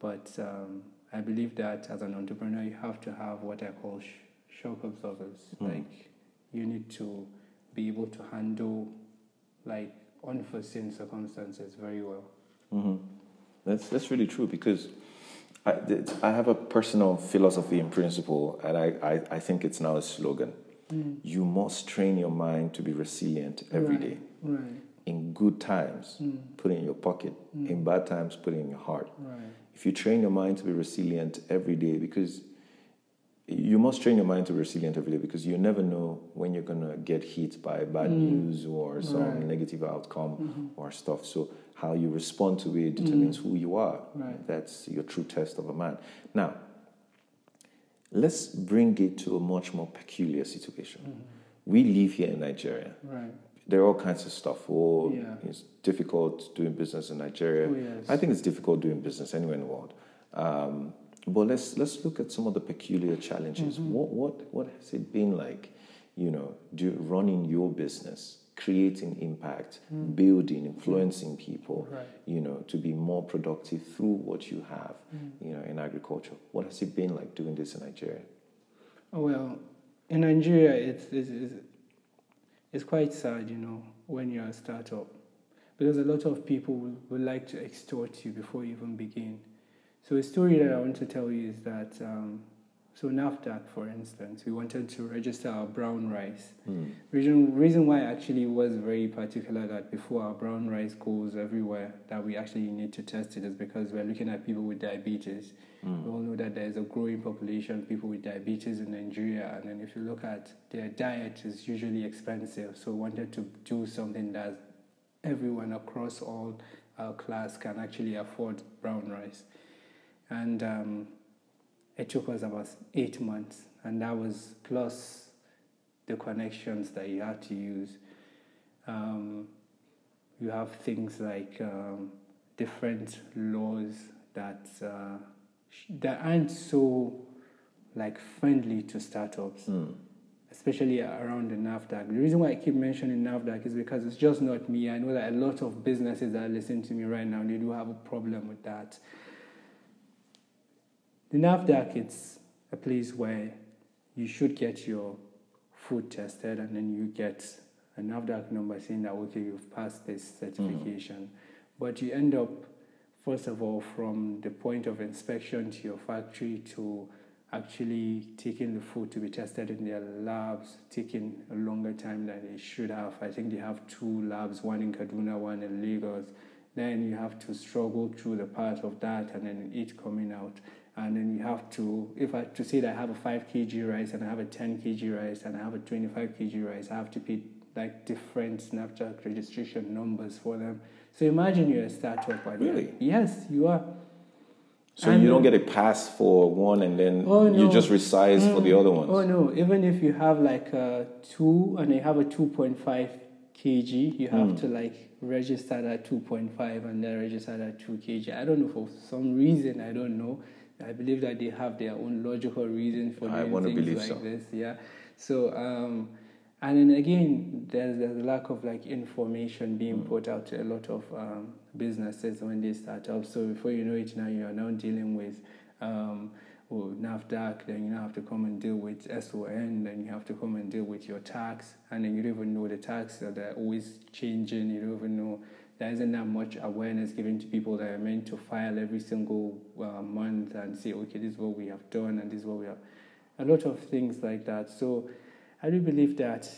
But um, I believe that as an entrepreneur, you have to have what I call sh- shock observers. Like, you need to be able to handle like unforeseen circumstances very well. hmm That's that's really true because I, I have a personal philosophy and principle, and I, I, I think it's now a slogan. Mm. You must train your mind to be resilient every Right. day. Right, In good times, mm. put it in your pocket. Mm. In bad times, put it in your heart. right, If you train your mind to be resilient every day, because you must train your mind to be resilient every day because you never know when you're going to get hit by bad mm-hmm. news or some Right. negative outcome mm-hmm. or stuff. So, how you respond to it determines mm. who you are. Right. That's your true test of a man. Now, let's bring it to a much more peculiar situation. Mm-hmm. We live here in Nigeria. right. There are all kinds of stuff. Oh, Yeah. it's difficult doing business in Nigeria. Oh, yes. I think it's difficult doing business anywhere in the world. Um, but let's let's look at some of the peculiar challenges. Mm-hmm. What what what has it been like? You know, do, running your business, creating impact, building, influencing people. Mm. Right. You know, to be more productive through what you have. Mm. You know, in agriculture. What has it been like doing this in Nigeria? Oh, Well, in Nigeria, it's, it's, it's, it's quite sad, you know, when you're a startup. Because a lot of people will like to extort you before you even begin. So, a story that I want to tell you is that, um, so NAFDAC, for instance, we wanted to register our brown rice. Hmm. Reason, reason why I actually was very particular that before our brown rice goes everywhere, that we actually need to test it is because we're looking at people with diabetes. Hmm. We all know that there's a growing population of people with diabetes in Nigeria, and then if you look at their diet, is usually expensive. So we wanted to do something that everyone across all our class can actually afford brown rice. And um, it took us about eight months, and that was plus the connections that you had to use. Um, you have things like um, different laws that uh, that aren't so like friendly to startups, especially around the NAFDAC. The reason why I keep mentioning NAFDAC is because it's just not me. I know that a lot of businesses that are listening to me right now they do have a problem with that. The NAFDAC it's a place where you should get your food tested, and then you get a NAFDAC number saying that okay, you've passed this mm. certification. But you end up, first of all, from the point of inspection to your factory to actually taking the food to be tested in their labs, taking a longer time than it should have. I think they have two labs, one in Kaduna, one in Lagos. Then you have to struggle through the part of that and then it coming out. And then you have to, if I to say that I have a 5 kg rice and I have a 10 kg rice and I have a 25 kg rice, I have to pay like different NAFDAC registration numbers for them. So imagine you're a startup. Really? Yes, you are. So and you don't get a pass for one and then oh, no. you just resize mm. for the other ones? Oh no, even if you have like a 2 and you have a 2.5 kg, you have mm. to like register that 2.5 and then register that 2 kg. I don't know for some reason, I don't know. I believe that they have their own logical reason for doing things like so. this. Yeah. So um, and then again, there's, there's a lack of like information being mm. put out to a lot of um, businesses when they start up. So before you know it, now you are now dealing with um, NAFDAC, then you now have to come and deal with SON, then you have to come and deal with your tax, and then you don't even know the tax, that they're always changing, you don't even know. There isn't that much awareness given to people that are meant to file every single uh, month and say, okay, this is what we have done, and this is what we have. A lot of things like that. So I do believe that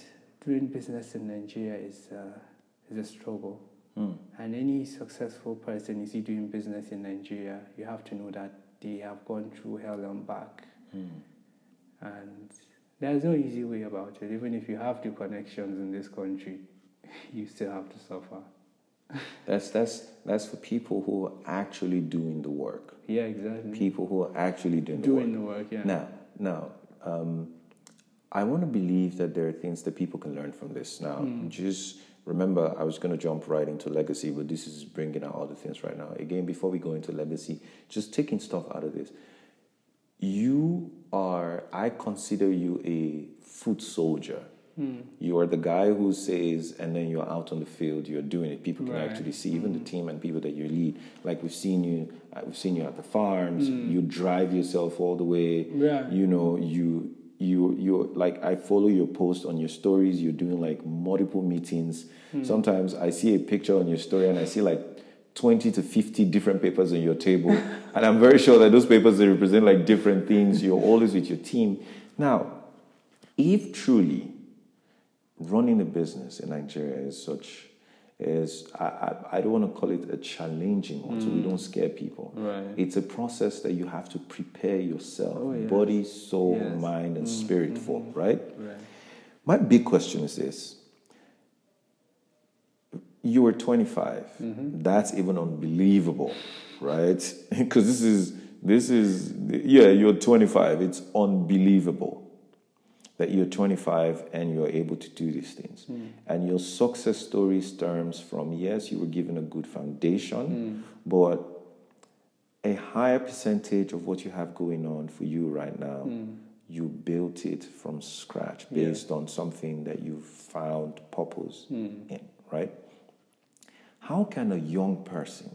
doing business in Nigeria is, uh, is a struggle. Mm. And any successful person you see doing business in Nigeria, you have to know that they have gone through hell and back. Mm. And there's no easy way about it. Even if you have the connections in this country, you still have to suffer. That's that's that's for people who are actually doing the work. Yeah, exactly. People who are actually doing, doing the work. Doing the work, yeah. Now, now, um, I want to believe that there are things that people can learn from this. Now, mm. just remember, I was going to jump right into legacy, but this is bringing out other things right now. Again, before we go into legacy, just taking stuff out of this. You are, I consider you a foot soldier. Mm. You are the guy who says, and then you're out on the field, you're doing it. People can right. actually see, even mm. the hmm. team and people that you lead. Like we've seen you, uh, we've seen you at the farms. Mm. You drive yourself all the way. Yeah. You know, you you you like I follow your post on your stories. You're doing like multiple meetings. Hmm. Sometimes I see a picture on your story and I see like 20 to 50 different papers on your table. and I'm very sure that those papers they represent like different things. You're always with your team. Now, if truly running a business in Nigeria is such is I, I, I, don't want to call it a challenging one, mm. so we hmm. don't scare people. Right. It's a process that you have to prepare yourself, oh, yes. body, soul, yes. mind, and mm. spirit mm-hmm. for, right? right? My big question is this. You were 25. Mm-hmm. That's even unbelievable, right? Because this is this is yeah, you're 25. It's unbelievable that you're 25 and you're able to do these things. Mm. And your success story stems from yes, you were given a good foundation, mm. but a higher percentage of what you have going on for you right now, mm. you built it from scratch based yeah. on something that you found purpose hmm. in, right? How can a young person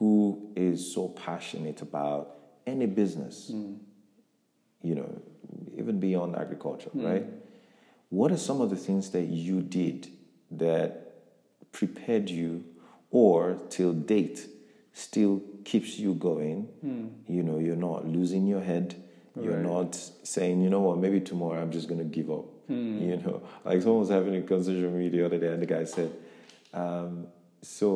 who is so passionate about any business, hmm. you know, even beyond agriculture, mm. right? What are some of the things that you did that prepared you or till date still keeps you going? Mm. You know, you're not losing your head. You're right. not saying, you know what, maybe tomorrow I'm just going to give up. Mm. You know, like someone was having a conversation with me the other day, and the guy said, um, So,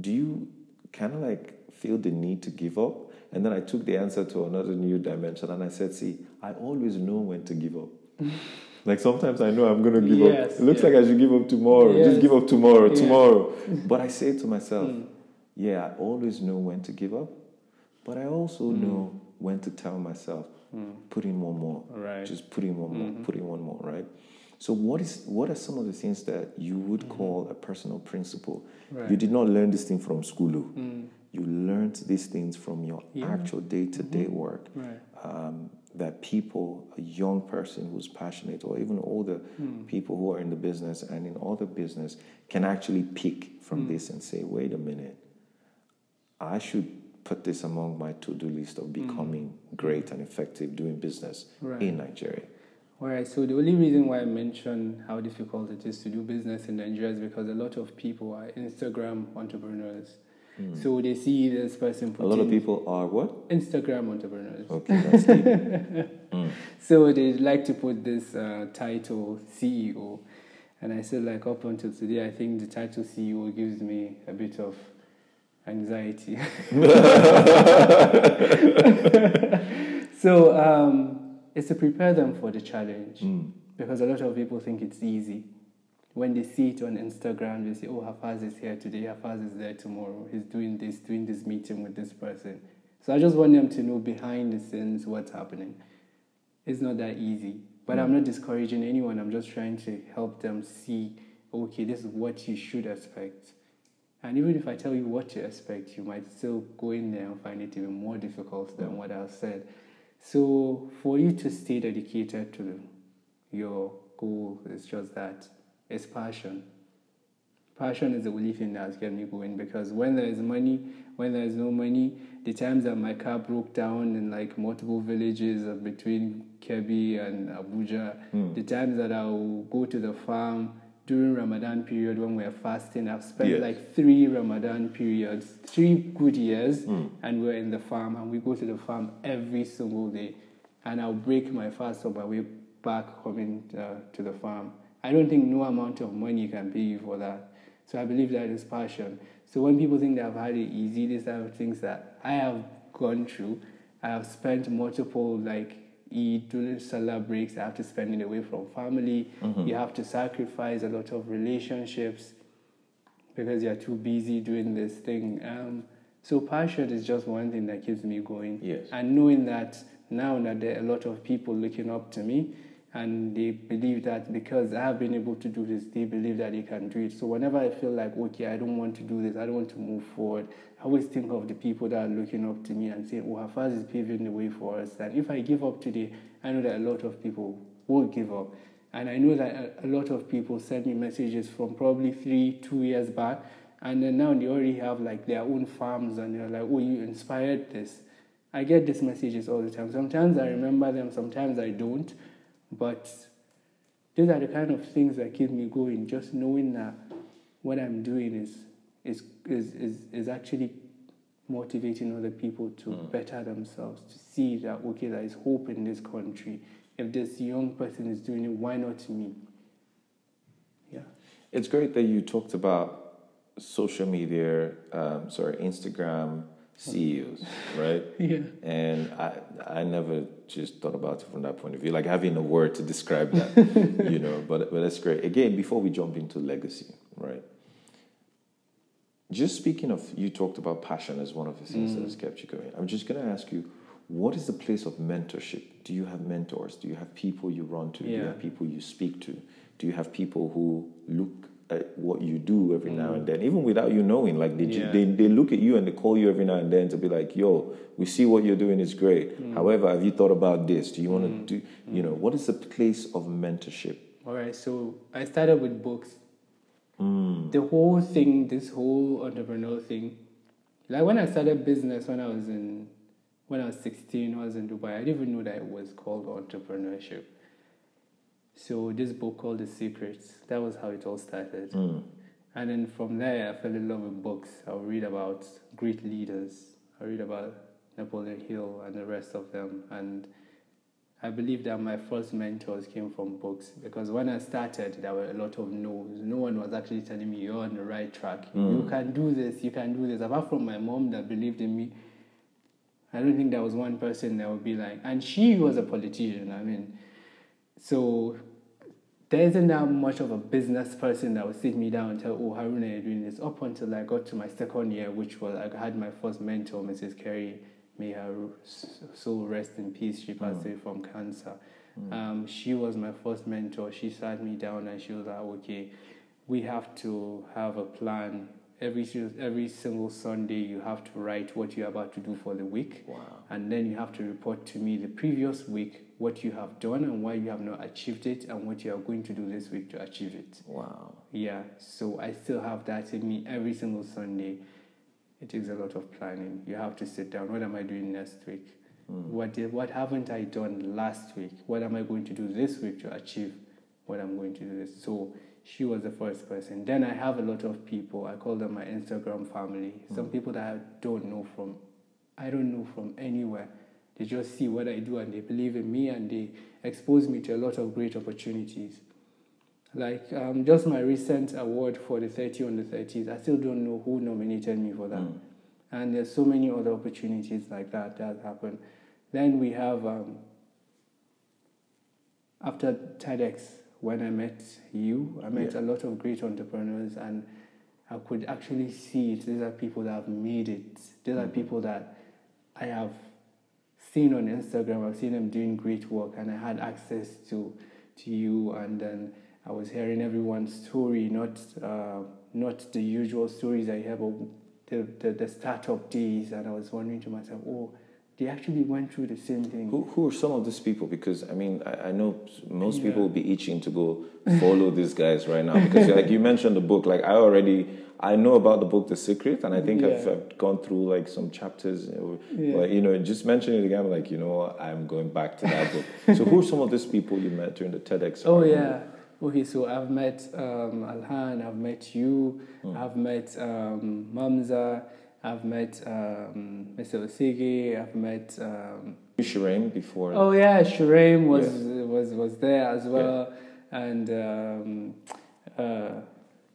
do you kind of like feel the need to give up? And then I took the answer to another new dimension and I said, see, I always know when to give up. like sometimes I know I'm going to give yes, up. It looks yes. like I should give up tomorrow. Yes. Just give up tomorrow, tomorrow. but I say to myself, mm. yeah, I always know when to give up. But I also mm. know when to tell myself, mm. put in one more. Right. Just put in one more, mm-hmm. put in one more, right? So what is what are some of the things that you would mm-hmm. call a personal principle? Right. You did not learn this thing from school. Mm you learned these things from your yeah. actual day to day work. Right. Um, that people, a young person who's passionate, or even older mm. people who are in the business and in other business, can actually pick from mm. this and say, wait a minute, I should put this among my to do list of hmm. becoming mm. great and effective doing business right. in Nigeria. All right, so the only reason why I mention how difficult it is to do business in Nigeria is because a lot of people are Instagram entrepreneurs. So they see this person Hmm. A lot of people are what? Instagram entrepreneurs. Okay, that's deep. So they like to put this uh, title CEO. And I said, like, up until today, I think the title CEO gives me a bit of anxiety. so um, it's to prepare them for the challenge Mm. because a lot of people think it's easy. When they see it on Instagram, they say, oh, Hafaz is here today, Hafaz is there tomorrow, he's doing this, doing this meeting with this person. So I just want them to know behind the scenes what's happening. It's not that easy. But I'm not discouraging anyone, I'm just trying to help them see, okay, this is what you should expect. And even if I tell you what to expect, you might still go in there and find it even more difficult than what I've said. So for you to stay dedicated to your goal, it's just that it's passion. Passion is the only thing that's kept me going because when there is money, when there is no money, the times that my car broke down in like multiple villages uh, between Kebbi and Abuja, the times that I'll go to the farm during Ramadan period when we're fasting, I've spent Yes. like three Ramadan periods, three good years, and we're in the farm and we go to the farm every single day. And I'll break my fast on my way back coming uh, to the farm. I don't think no amount of money can pay you for that. So I believe that is passion. So when people think that I've had it easy, these type of things that I have gone through, I have spent multiple like during Salah breaks. I have to spend it away from family. You have to sacrifice a lot of relationships because you're too busy doing this thing. Um, so passion is just one thing that keeps me going. Yes. And knowing that now that there are a lot of people looking up to me and they believe that because I have been able to do this, they believe that they can do it. So whenever I feel like, okay, I don't want to do this, I don't want to move forward, I always think of the people that are looking up to me and say, oh, Hafaz is paving the way for us. And if I give up today, I know that a lot of people will give up. And I know that a, lot of people send me messages from probably three, two years back. And then now they already have like their own farms and they're like, oh, you inspired this. I get these messages all the time. Sometimes I remember them, sometimes I don't. But these are the kind of things that keep me going, just knowing that what I'm doing is is is is, is actually motivating other people to better themselves, to see that okay, there is hope in this country. If this young person is doing it, why not me? Yeah. It's great that you talked about social media, um, sorry, Instagram CEOs, right? Yeah. And I, I never just thought about it from that point of view, like having a word to describe that, you know. But but that's great. Again, before we jump into legacy, right? Just speaking of, you talked about passion as one of the things that has mm. kept you going. I'm just going to ask you, what is the place of mentorship? Do you have mentors? Do you have people you run to? Do you have people you speak to? Do you have people who look what you do every now and mm. then, even without you knowing? Like they, Yeah. they they look at you and they call you every now and then to be like, "Yo, we see what you're doing is great. Mm. However, have you thought about this? Do you want to mm. do? You know, what is the place of mentorship? All right, so I started with books. The whole thing, this whole entrepreneurial thing, like when I started business when I was in, when I was 16, I was in Dubai, I didn't even know that it was called entrepreneurship. So this book called The Secrets, that was how it all started. Hmm. And then from there, I fell in love with books. I would read about great leaders. I read about Napoleon Hill and the rest of them. And I believe that my first mentors came from books because when I started, there were a lot of no's. No one was actually telling me you're on the right track. Hmm. You can do this. You can do this. Apart from my mom that believed in me, I don't think there was one person that would be like, and she was a politician. I mean, so there isn't that much of a business person that would sit me down and tell, oh, Haruna, you're doing this. Up until I got to my second year, which was I had my first mentor, Mrs. Carey. May her soul rest in peace. She passed away from cancer. Um, she was my first mentor. She sat me down and she was like, okay, we have to have a plan. Every every single Sunday, you have to write what you're about to do for the week, Wow. and then you have to report to me the previous week what you have done and why you have not achieved it, and what you are going to do this week to achieve it. Wow. Yeah, so I still have that in me every single Sunday. It takes a lot of planning. You have to sit down. What am I doing next week? Hmm. What did, what haven't I done last week? What am I going to do this week to achieve what I'm going to do this? So she was the first person. Then I have a lot of people. I call them my Instagram family. Some people that I don't know from, I don't know from anywhere. They just see what I do and they believe in me and they expose me to a lot of great opportunities. Like um, just my recent award for the 30 on the 30s, I still don't know who nominated me for that. Mm. And there's so many other opportunities like that that happen. Then we have um, after TEDx, when I met you, I met Yeah. a lot of great entrepreneurs, and I could actually see it. These are people that have made it. These are people that I have seen on Instagram. I've seen them doing great work, and I had access to to you. And then I was hearing everyone's story, not uh, not the usual stories I hear, but the, the the startup days. And I was wondering to myself, oh, they actually went through the same thing. Who, who are some of these people? Because I mean, I, I know most Yeah. people will be itching to go follow these guys right now. Because like you mentioned the book, like I already I know about the book The Secret, and I think I've, I've gone through like some chapters. you know, Yeah. But you know, just mentioning it again, I'm like you know, I'm going back to that book. so who are some of these people you met during the TEDx? Oh yeah. Okay, so I've met um, Alhan, I've met you, Hmm. I've met um, Mamza, I've met um, Mr. Osigi, I've met. Um, Shireen before. oh yeah, Shuraim was was was there as well, and um, uh,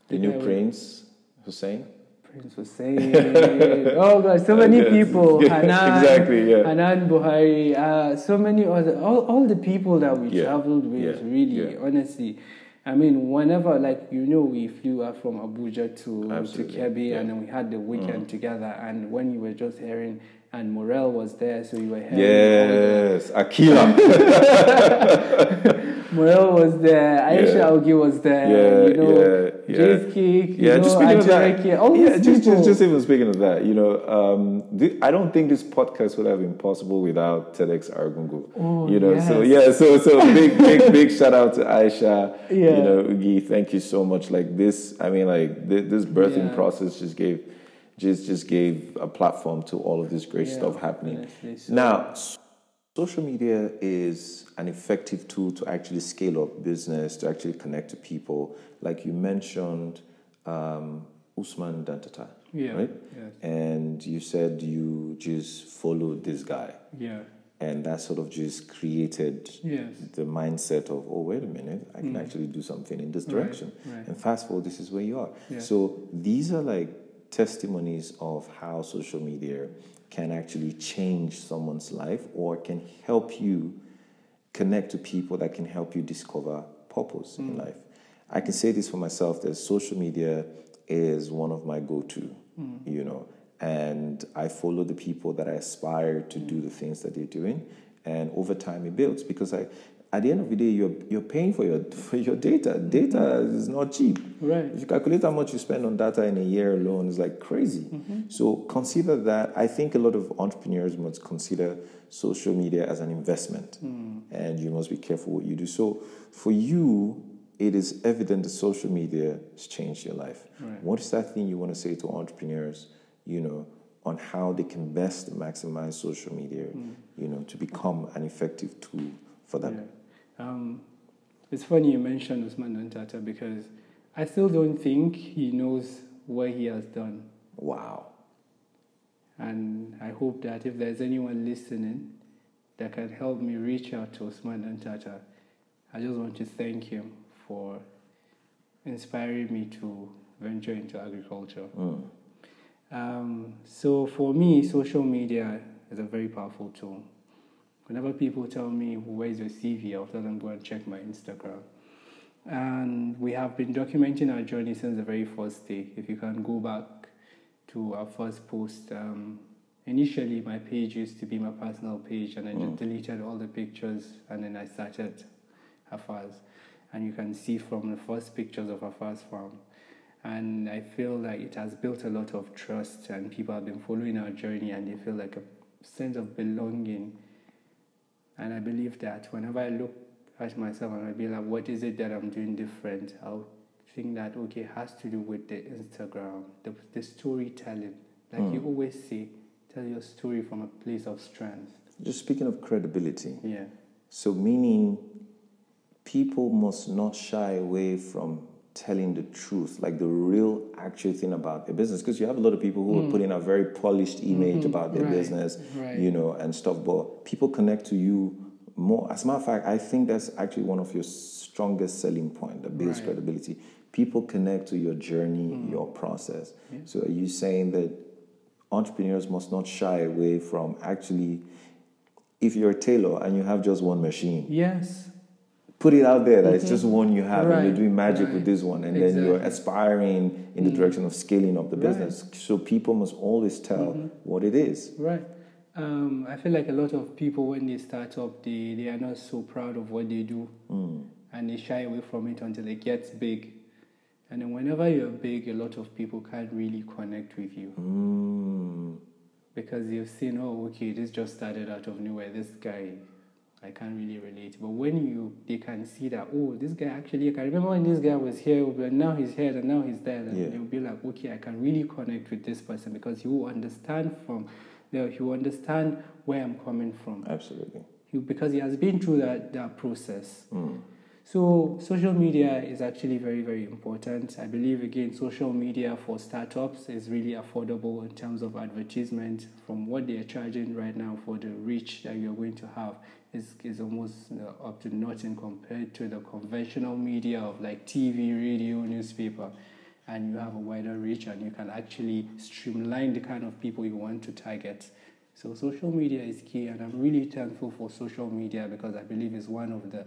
the new yeah, Prince Hussein. Prince Hussein. oh god, so many Yes. people. Yeah, Hanan, exactly, yeah. Hanan Buhari. Uh, so many other. All, all the people that we Yeah, traveled with. yeah, Really, yeah. honestly. I mean, whenever like you know, we flew out from Abuja to Absolutely, to Kebbi, yeah. Mm. and then we had the weekend together. And when you were just hearing, and Morel was there, so you were hearing. Yes, Akila. Morel was there. Aisha Yeah. Augie was there. Yeah, you know, yeah, Cake. Yeah, know, just speaking of that. All yeah, just, just, just even speaking of that, you know, um, thi- I don't think this podcast would have been possible without TEDx Argungu. Oh, you know, so yeah, so so big, big, big shout out to Aisha. Yeah. You know, Augie, thank you so much. Like this, I mean, like thi- this birthing Yeah. process just gave, just just gave a platform to all of this great Yeah, stuff happening. so- Now, s- social media is an effective tool to actually scale up business, to actually connect to people. Like you mentioned, um, Usman Dantata, Yeah. right? Yes. And you said you just followed this guy, Yeah. and that sort of just created Yes. the mindset of, oh, wait a minute, I can actually do something in this Mm. Right, direction. right. And fast forward, this is where you are. Yeah. So these are like testimonies of how social media can actually change someone's life or can help you connect to people that can help you discover purpose Mm. in life. I can say this for myself that social media is one of my go to, Mm. you know, and I follow the people that I aspire to do the things that they're doing. And over time, it builds because I, at the end of the day, you're, you're paying for your, for your data. Data is not cheap. Right. If you calculate how much you spend on data in a year alone, it's like crazy. Mm-hmm. So consider that. I think a lot of entrepreneurs must consider social media as an investment, hmm. and you must be careful what you do. So for you, it is evident that social media has changed your life. Right. What is that thing you want to say to entrepreneurs? You know, on how they can best maximize social media. Hmm. You know, to become an effective tool for them. Yeah. Um, it's funny you mentioned Usman Dantata because I still don't think he knows what he has done. Wow. And I hope that if there's anyone listening that can help me reach out to Usman Dantata, I just want to thank him for inspiring me to venture into agriculture. Mm. Um, so for me, social media is a very powerful tool. Whenever people tell me where's your CV, I'll tell them go and check my Instagram. And we have been documenting our journey since the very first day. If you can go back to our first post, um, initially my page used to be my personal page, and I just deleted all the pictures, and then I started Hafaz. And you can see from the first pictures of Hafaz farm. And I feel like it has built a lot of trust, and people have been following our journey, and they feel like a sense of belonging. And I believe that whenever I look at myself and I be like, what is it that I'm doing different? I'll think that, okay, it has to do with the Instagram, the, the storytelling. Like you hmm. always say, tell your story from a place of strength. Just speaking of credibility, Yeah. so meaning people must not shy away from telling the truth, like the real actual thing about their business. Because you have a lot of people who are putting a very polished image about their Mm. Right, business, right. you know, and stuff. But people connect to you more. As a matter of fact, I think that's actually one of your strongest selling point that builds Right. credibility. People connect to your journey, your process. So are you saying that entrepreneurs must not shy away from actually if you're a tailor and you have just one machine, Yes. Put it out there that it's just one you have and you're doing magic right. with this one and then you're aspiring in the direction of scaling up the Right. business so people must always tell what it is Right. Um, I feel like a lot of people when they start up, they, they are not so proud of what they do, and they shy away from it until it gets big. And then whenever you're big, a lot of people can't really connect with you mm. because you've seen, oh, okay, this just started out of nowhere. This guy, I can't really relate. But when you, they can see that, oh, this guy actually, I can remember when this guy was here, but now he's here, and now he's there. And Yeah. they'll be like, okay, I can really connect with this person because he will understand from, he will understand where I'm coming from. absolutely He, because he has been through that, that process. Mm. So social media is actually very, very important. I believe again, social media for startups is really affordable in terms of advertisement. From what they are charging right now for the reach that you're going to have is is almost uh, up to nothing compared to the conventional media of like TV, radio, newspaper. And you have a wider reach, and you can actually streamline the kind of people you want to target. So social media is key, and I'm really thankful for social media because I believe it's one of the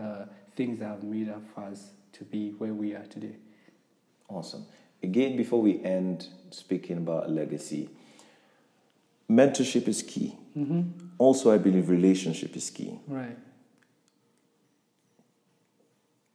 uh, things that have made us to be where we are today. awesome again before we end speaking about legacy mentorship is key also i believe relationship is key Right.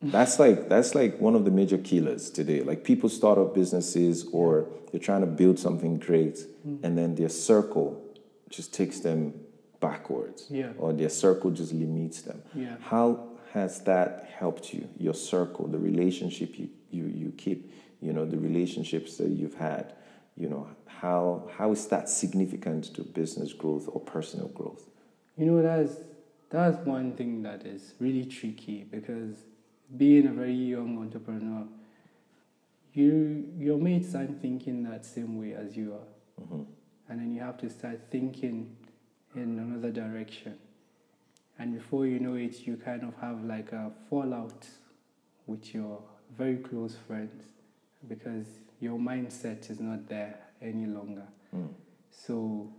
That's like that's like one of the major killers today. Like people start up businesses or they're trying to build something great, Mm. and then their circle just takes them backwards, Yeah. or their circle just limits them. Yeah. How has that helped you? Your circle, the relationship you, you you keep, you know, the relationships that you've had, you know, how how is that significant to business growth or personal growth? You know, that's that's one thing that is really tricky because being a very young entrepreneur, you your mates aren't thinking that same way as you are, mm-hmm. and then you have to start thinking in another direction, and before you know it, you kind of have like a fallout with your very close friends because your mindset is not there any longer. So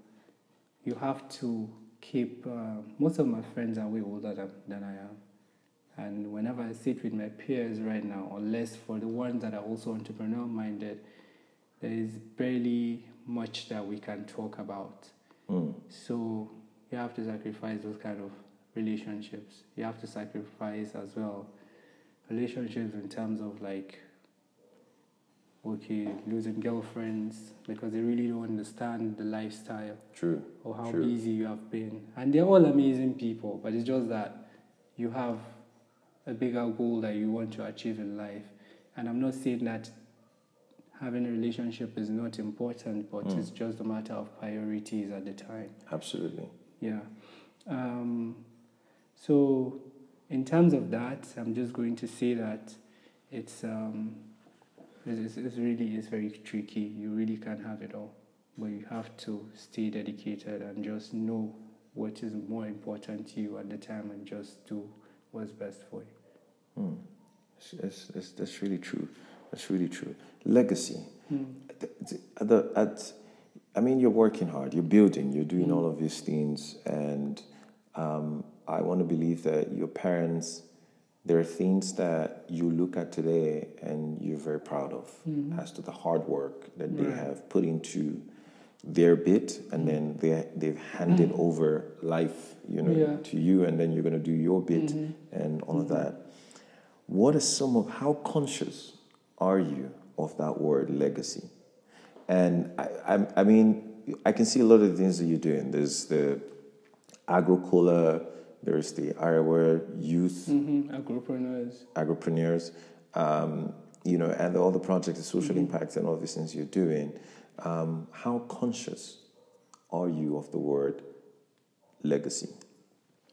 you have to keep. Uh, most of my friends are way older than, than I am, and whenever I sit with my peers right now, unless for the ones that are also entrepreneur minded, there is barely much that we can talk about. Mm. So you have to sacrifice those kind of relationships. You have to sacrifice as well relationships in terms of like okay, losing girlfriends because they really don't understand the lifestyle True. or how True. busy you have been. And they're all amazing people, but it's just that you have a bigger goal that you want to achieve in life. And I'm not saying that having a relationship is not important, but it's just a matter of priorities at the time. Absolutely. Yeah. Um, so, in terms of that, I'm just going to say that it's um, it's, it's really is very tricky. You really can't have it all, but you have to stay dedicated and just know what is more important to you at the time and just do what's best for you. Mm. That's, that's, that's really true. That's really true. Legacy. The- At the, at, I mean, you're working hard, you're building, you're doing all of these things, and um, I want to believe that your parents, there are things that you look at today and you're very proud of mm-hmm. as to the hard work that they have put into their bit, and mm-hmm. then they they've handed mm-hmm. over life, you know, Yeah. to you, and then you're going to do your bit and all of that. What is some of how conscious are you of that word legacy? And I, I, I mean, I can see a lot of the things that you're doing. There's the agrocola, there's the Arewa youth Mm-hmm. Agropreneurs. agripreneurs, um, you know, and all the projects, the social impacts, and all these things you're doing. Um, how conscious are you of the word legacy.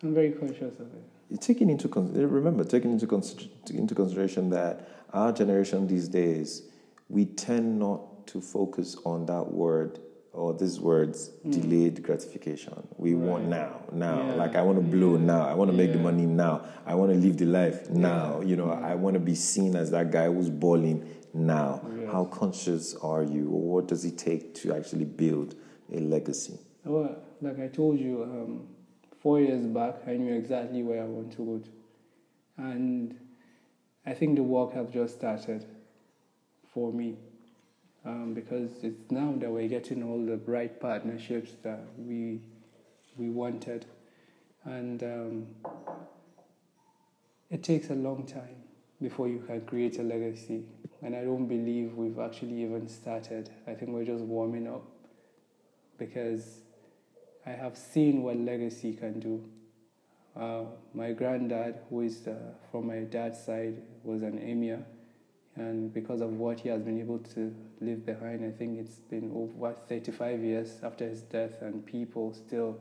I'm very conscious of it. Taking into remember taking into consider- into consideration that our generation these days we tend not to focus on that word or these words delayed gratification. We want now, now. Yeah. Like I want to blow now. I want to make the money now. I want to live the life now. You know, I want to be seen as that guy who's balling now. How conscious are you, or what does it take to actually build a legacy? Well, like I told you, um, four years back, I knew exactly where I want to go to. And I think the work has just started for me. Um, because it's now that we're getting all the right partnerships that we we wanted. And um, it takes a long time before you can create a legacy. And I don't believe we've actually even started. I think we're just warming up because I have seen what legacy can do. Uh, my granddad, who is uh, from my dad's side, was an emir, and because of what he has been able to leave behind, I think it's been over 35 years after his death, and people still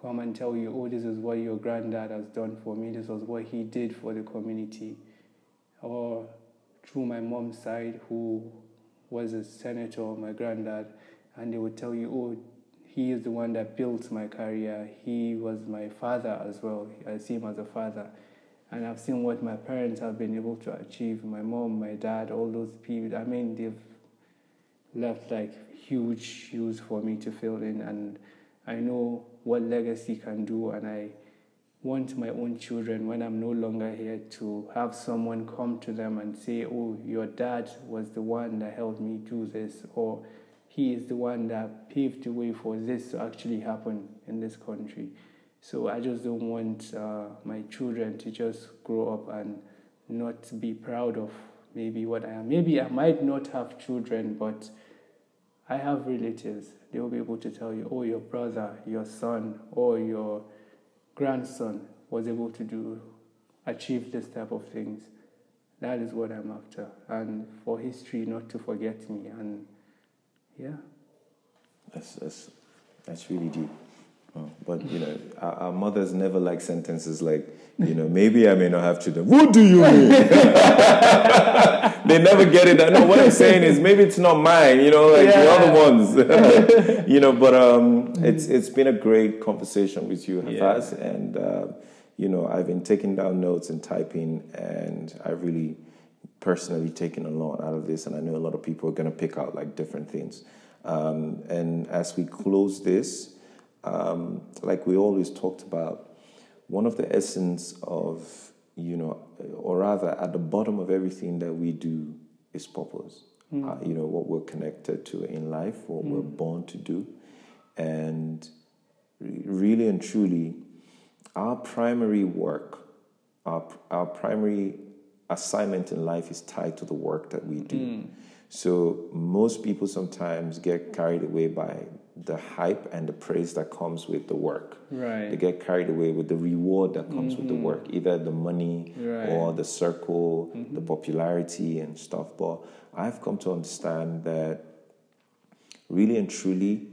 come and tell you, oh, this is what your granddad has done for me, this was what he did for the community. Or through my mom's side, who was a senator, my granddad, and they would tell you, oh, he is the one that built my career. He was my father as well. I see him as a father. And I've seen what my parents have been able to achieve. My mom, my dad, all those people. I mean, they've left like huge shoes for me to fill in. And I know what legacy can do. And I want my own children, when I'm no longer here, to have someone come to them and say, oh, your dad was the one that helped me do this. Or he is the one that paved the way for this to actually happen in this country. So I just don't want uh, my children to just grow up and not be proud of maybe what I am. Maybe I might not have children, but I have relatives. They will be able to tell you, oh, your brother, your son, or your grandson was able to do, achieve this type of things. That is what I'm after. And for history not to forget me. And yeah. That's that's that's really deep. Oh, but you know, our, our mothers never like sentences like, you know, maybe I may not have children. What do you mean? they never get it. No, what I'm saying is maybe it's not mine. You know, like the other ones. you know, but um, it's it's been a great conversation with you, Hafaz, and uh, you know, I've been taking down notes and typing, and I really personally taken a lot out of this, and I know a lot of people are going to pick out like different things. Um, and as we close this, um, like we always talked about, one of the essence of you know, or rather, at the bottom of everything that we do is purpose. Uh, you know what we're connected to in life, what we're born to do, and really and truly, our primary work, our, our primary assignment in life is tied to the work that we do. So most people sometimes get carried away by the hype and the praise that comes with the work. Right. They get carried away with the reward that comes with the mm-hmm. work, either the money Right. or the circle, the mm-hmm. popularity and stuff. But I've come to understand that really and truly,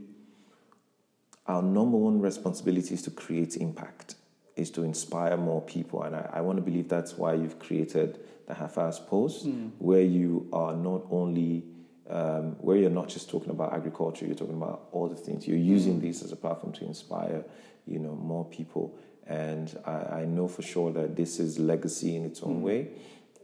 our number one responsibility is to create impact, is to inspire more people. And I, I want to believe that's why you've created the Hafaz Post, mm. where you are not only, um, where you're not just talking about agriculture, you're talking about all the things. You're using this as a platform to inspire, you know, more people. And I, I know for sure that this is legacy in its own way.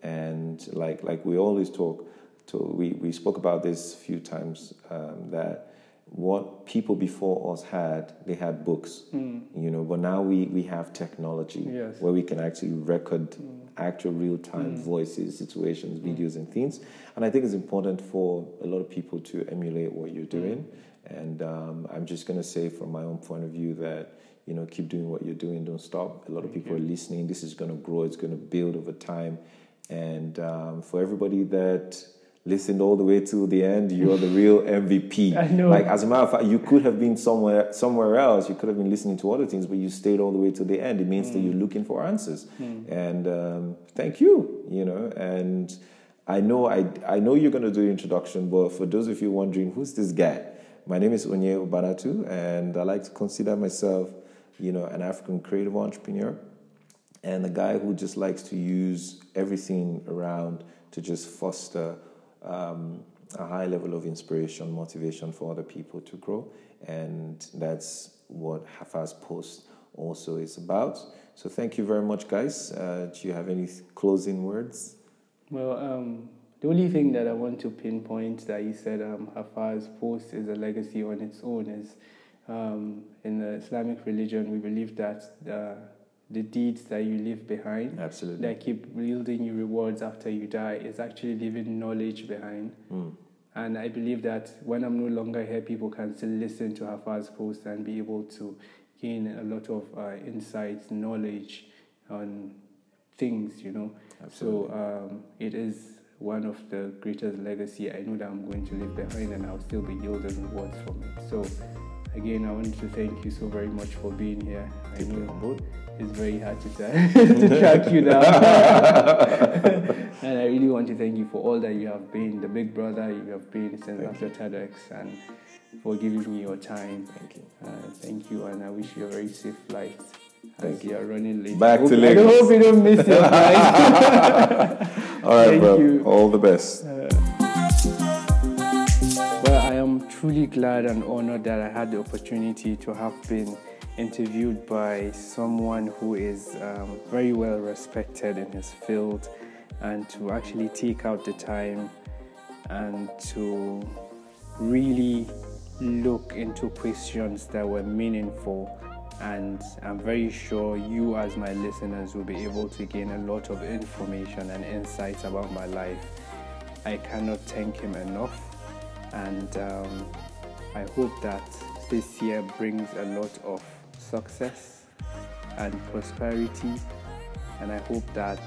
And like, like we always talk, to, we, we spoke about this a few times, um, that what people before us had, they had books, mm. you know, but now we, we have technology Yes. where we can actually record mm. actual real time mm. voices, situations, videos, and things. And I think it's important for a lot of people to emulate what you're doing. And um, I'm just going to say, from my own point of view, that you know, keep doing what you're doing, don't stop. A lot of people are listening. This is going to grow, it's going to build over time. And um, for everybody that listened all the way to the end, you're the real MVP. I know. Like as a matter of fact, you could have been somewhere somewhere else. You could have been listening to other things, but you stayed all the way to the end. It means that you're looking for answers. And um, thank you. You know, and I know I I know you're going to do the introduction, but for those of you wondering who's this guy, my name is Onye Obanatu, and I like to consider myself you know, an African creative entrepreneur, and a guy who just likes to use everything around to just foster um, a high level of inspiration, motivation for other people to grow. And that's what Hafaz Post also is about. So thank you very much, guys. Uh, do you have any closing words? Well, um, the only thing that I want to pinpoint that you said um, Post is a legacy on its own is um, in the Islamic religion, we believe that uh, the deeds that you leave behind Absolutely. that keep yielding you rewards after you die is actually leaving knowledge behind. Mm. And I believe that when I'm no longer here, people can still listen to Hafaz Post and be able to gain a lot of uh, insights, knowledge on things, you know. Absolutely. So um, it is one of the greatest legacy I know that I'm going to leave behind, and I'll still be yielding rewards from it. So again, I want to thank you so very much for being here. I know. It's very hard to, to track you down. and I really want to thank you for all that you have been, the big brother you have been since Thank after TEDx, and for giving me your time. Thank you. Uh, thank you, and I wish you a very safe flight. Thank you. are running late. Back hope, to I hope you don't miss your flight. All right, Thank bro. you. All the best. Well, I am truly glad and honored that I had the opportunity to have been interviewed by someone who is um, very well respected in his field and to actually take out the time and to really look into questions that were meaningful. And I'm very sure you, as my listeners, will be able to gain a lot of information and insights about my life. I cannot thank him enough, and um, I hope that this year brings a lot of success and prosperity. And I hope that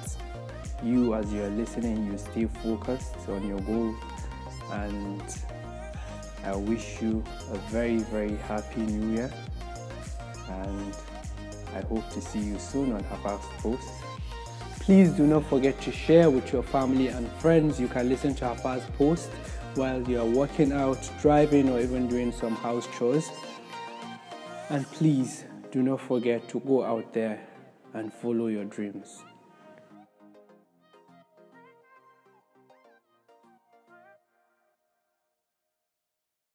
you, as you're listening, you stay focused on your goal. And I wish you a very, very happy new year. And I hope to see you soon on Hafaz Post. Please do not forget to share with your family and friends. You can listen to Hafaz Post while you are working out, driving, or even doing some house chores. And please do not forget to go out there and follow your dreams.